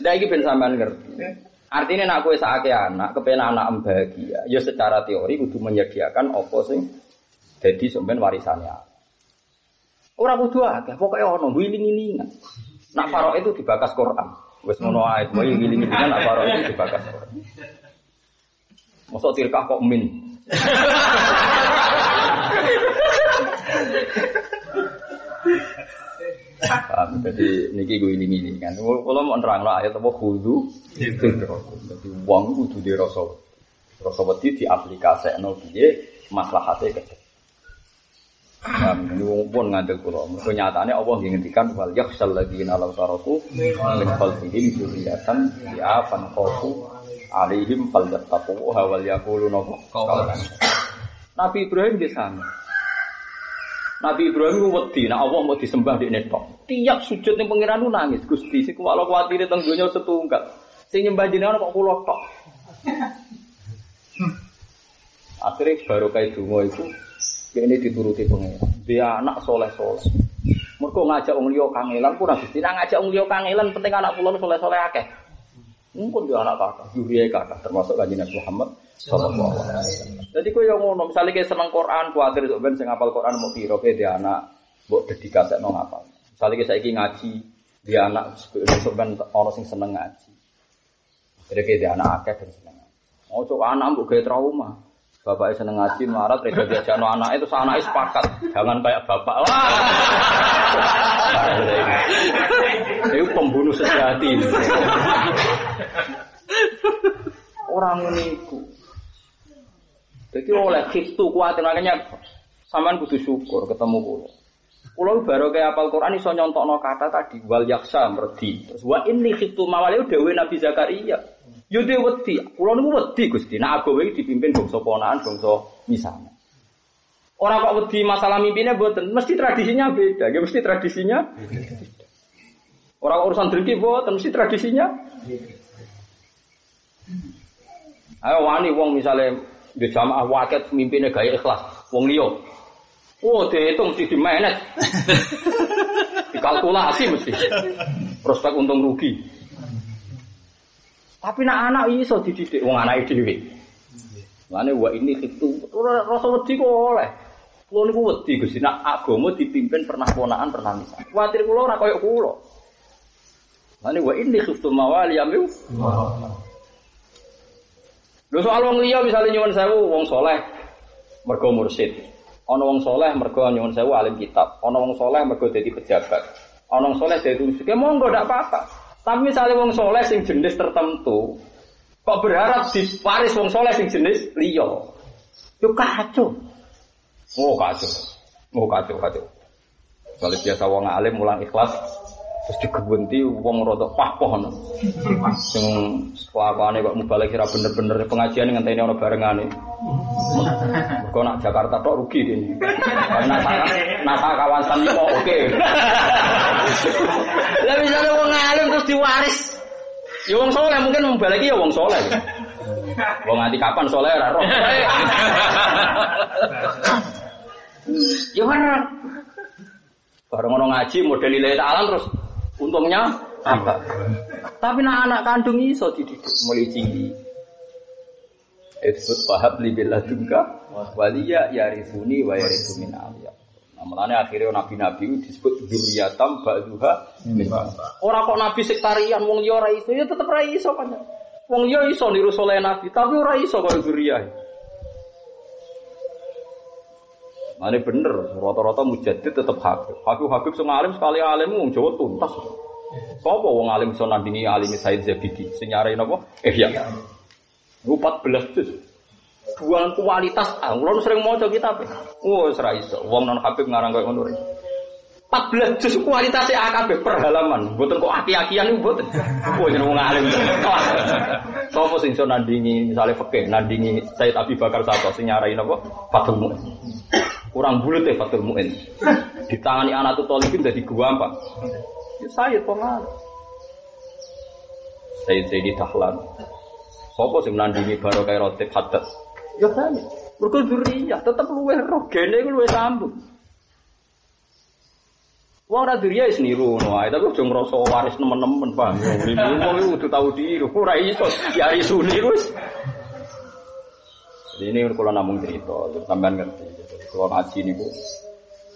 Nah iki ben sampean ngerti. Artinya nak kue sakit anak, kepen anak bahagia. Ya secara teori kudu menyediakan apa sing jadi sampean warisannya. Orang kudu akeh, pokoknya ono wiling-wilingan. Nak farok itu dibakas Quran. Wes ngono ae, kowe ngiling kan apa ora itu dibakas. Mosok tilkah kok min. Paham, jadi niki gue ini ini kan. Kalau mau nerang lah ayat apa kudu, jadi uang kudu di rasa, rasa wedi di aplikasi no biye maslahatnya gede. Ini wong pun ngandel kula. Mergo nyatane Allah nggih ngendikan wal yakhsal ladzina law taraku min khalfihim dzurriyyatan ya'fan khafu alaihim falyattaqu wal yaqulu qawlan. Nabi Ibrahim di sana. Nabi Ibrahim wedi nek Allah mau disembah di netok. Tiap sujud ning pangeran nu nangis Gusti sik kalau kuwatire teng donya setunggal. Sing nyembah jenengan kok kula tok. Akhirnya baru kayak dungo itu ini dituruti pengen. Dia anak soleh soleh. Mereka ngajak wong liya kangelan pun habis. Tidak ngajak wong liya kangelan penting anak pulau soleh soleh akeh. Mungkin dia anak kakak, juriya kakak, termasuk kajian Nabi Muhammad Sallallahu. Jadi kau yang ngono, misalnya kayak seneng Quran, kuatir itu ben sing ngapal Quran mau piro dia anak, mau ngapal. Misalnya kayak saya ngaji, dia anak besok ben orang sing seneng ngaji. Jadi kayak dia anak akeh dan seneng. Coba anak buat kayak trauma. Bapaknya seneng ngaji, marah, reda diajak no anak itu anaknya sepakat. Jangan kayak bapak. Wah. Itu pembunuh sejati. Orang niku. Jadi oleh khistu kuat makanya sampean kudu syukur ketemu kula. Kula baru kayak apal Quran iso nyontokno kata tadi wal yaksa merdi. Terus wa inni khistu mawale dewe Nabi Zakaria. Dhewe wedi. Kula niku wedi Gusti. Nah agawe iki dipimpin bangsa ponakan bangsa misalnya. Orang kok wedi masalah mimpinnya buatan, mesti tradisinya beda, ya mesti tradisinya. Orang urusan dengki buatan, mesti tradisinya. Ayo wani wong misalnya di jamaah waket mimpinnya gaya ikhlas, wong liyo. Oh, dihitung mesti di manage. Dikalkulasi mesti. Prospek untung rugi. Tapi nak anak iso dididik wong anak dhewe. Mane wa ini itu rasa wedi kok oleh. Kulo niku wedi Gusti nak agama dipimpin pernah ponakan pernah misal. Kuwatir kulo ora koyo kulo. Mane wa ini khiftu mawali yamu. Lho soal wong liya misalnya nyuwun sewu wong soleh mergo mursid. Ana wong soleh mergo nyuwun sewu alim kitab. Ana wong soleh mergo dadi pejabat. Ana wong soleh dadi musik. Ya monggo ndak apa-apa. Tapi misalnya wong soleh sing jenis tertentu kok berharap diwaris wong soleh sing jenis liya. Yo kacau. Oh kacau. Oh kacau kacau. Kalau biasa wong alim mulang ikhlas terus digebunti wong rada pah-poh sing kelakuane kok mubalek kira bener-bener pengajian ngenteni ana barengane. Kok nak Jakarta tok rugi ini nasa nasa kawasan kok oke. Lah misalnya wong alim terus diwaris. Ya wong soleh mungkin mubalek ya wong soleh. Wong nganti kapan soleh ora roh. Ya kan bareng ngono ngaji model nilai alam terus Untungnya apa? Tapi nak anak kandung iso dididik mulai cilik. Disebut fahab li billadunka waliya yarisuni wa yarisu min aliyah. Nah, akhirnya nabi-nabi disebut dzurriyatam ba'duha min Ora kok nabi sektarian wong liya ora iso, ya tetep ora iso kan. Wong liya iso niru soleh nabi, tapi ora iso kaya dzurriyah. Ini bener, rata-rata mujadid tetap habib. Habib-habib sing alim sekali alim wong Jawa tuntas. Sapa wong alim iso nandingi alim Said Zabidi sing nyarain apa? Eh ya. 14 juz. Dua kualitas ah, kula sering maca kitab. Oh, wis ra iso. Wong non habib ngarang koyo ngono. 14 juz kualitasnya AKB per halaman. Mboten kok aki-akian niku mboten. Oh, jeneng wong alim. Sopo sing iso nandingi misalnya fikih, nandingi Said Abi Bakar Sato sing nyarain apa? Fathul Mu'in. Kurang bulut ya Fatul Mu'in. Ditangani anak tuh tolibin gua apa? Ya saya pengal. Saya jadi tahlan. Sopo sing baru kayak roti hadat. Ya saya. Mereka duriya tetap luwe roh. Gene itu luwe sambung. Wong ora duriya wis niru ngono ae, tapi aja ngrasa waris nemen-nemen, Bang. Wong kudu tau diri, ora iso. Ya iso niru wis. Jadi ini kalau namung cerita, sampean ngerti. Jadi kalau ngaji nih bu,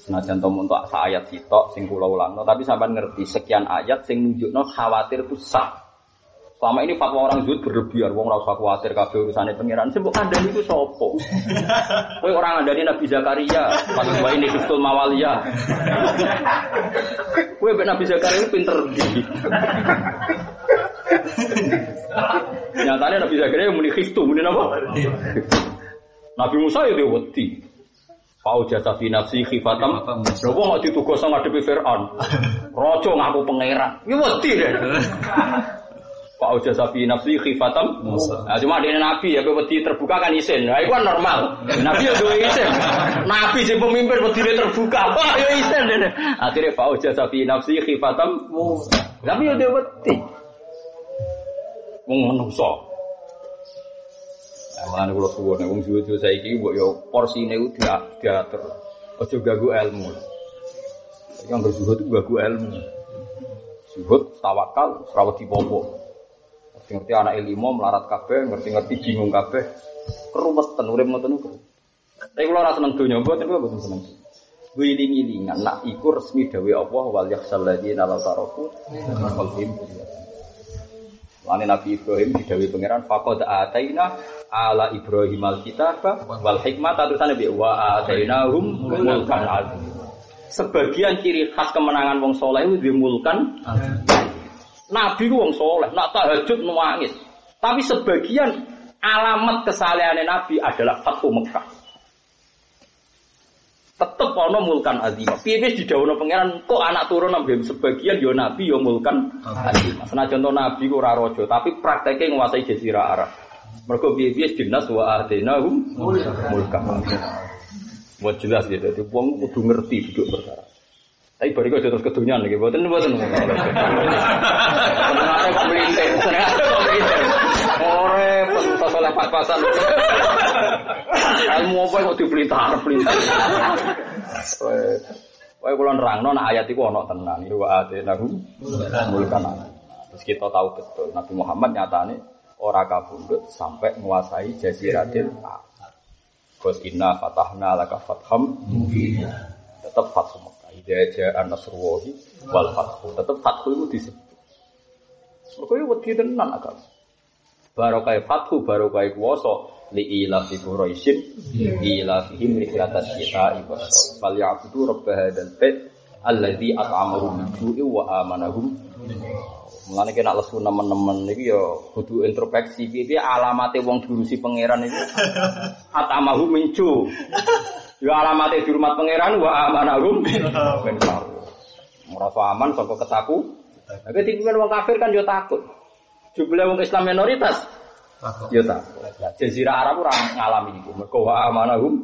senajan tomu untuk ayat sitok, sing kula ulang, tapi sampean ngerti sekian ayat sing nunjukno khawatir itu sah. Selama ini fatwa orang zuhud berlebihan, wong rasa khawatir kabeh urusannya pangeran. Sebab kandang itu sopo. Kowe orang ada Nabi Zakaria, pas gua ini Kristul Mawalia. Kowe Nabi Zakaria pinter di. Nyatanya Nabi Zakaria muni khistu, muni apa? Nabi Musa ya dia wedi. Fau jasa nafsi khifatam. Lho wong kok ditugas ngadepi Firaun. Raja ngaku pangeran. Ya wedi deh. Pak Uja Safi nafsi khifatam Nah, cuma dia nabi ya wedi terbuka kan isin. Nah, itu kan normal. Nabi ya dua isin. Nabi si pemimpin wedi terbuka. Wah, ya isin deh. Akhirnya Pak Uja Safi nafsi khifatam Tapi ya dia wedi. Wong menungso. Nah, Mulane kula suwun wong suwe saiki mbok yo porsine ku dia diatur. Aja ganggu ilmu. Yang berzuhud ganggu ilmu. Zuhud tawakal popo. Ngerti anak ilmu melarat kabeh, ngerti-ngerti bingung kabeh. Kerumetan urip ngoten niku. Tapi kula ora seneng donya mboten kula mboten seneng. Wiling-ilingan nak iku resmi dawe Allah wal yakhsal ladina la Lani Nabi Ibrahim didawi pangeran faqad ataina ala Ibrahim alkitab wal hikmah terusan Nabi wa atainahum mulkan azim. Sebagian ciri khas kemenangan wong soleh itu dimulkan Nabi wong soleh, nak tahajud nangis. Tapi sebagian alamat kesalehannya Nabi adalah Fathu Mekah. Tetep ana mulkan azim. Piye wis didhawuhna pangeran kok anak turun nambah sebagian yo Nabi yo mulkan azim. Senajan to Nabi ku ora raja, tapi prakteknya nguasai jazirah Arab. Mergo piye-piye dinas wa ahdinahum mulkan. Buat jelas gitu, jadi wong kudu ngerti duduk perkara. Tapi bariku aja terus kedunyan lagi, buatan buatan. Ore pentas oleh pas-pasan. Ilmu apa kok dipelintar, pelintar. Wae kula nerangno nek ayat iku ana tenan. Iku ate nahu mulkan. Terus kita tahu betul Nabi Muhammad nyatane ora kabundut sampai menguasai jaziratil Arab. Qul inna fatahna laka fatham mubina. Tetap fathu Mekah. Idza ja'a nasrullahi wal fathu. Tetap fathu itu disebut. Mergo yo wedi tenan agama. Barokah fathu barokah kuwasa li ila fi quraisyin ila fihim rihlatat kita ibas fal ya'budu rabb hadzal bait alladzi at'amahum min ju'i wa amanahum Mulane kena lesu nemen-nemen iki ya kudu introspeksi piye alamate wong diurusi pangeran iki. Atamahu mincu. Ya alamate dihormat pangeran wa amanahum min Merasa aman saka ketaku. Tapi timbul wong kafir kan yo takut. Jumlah wong Islam minoritas. Yo takut. Jazirah Arab ora ngalami iku. Mergo wa amanahum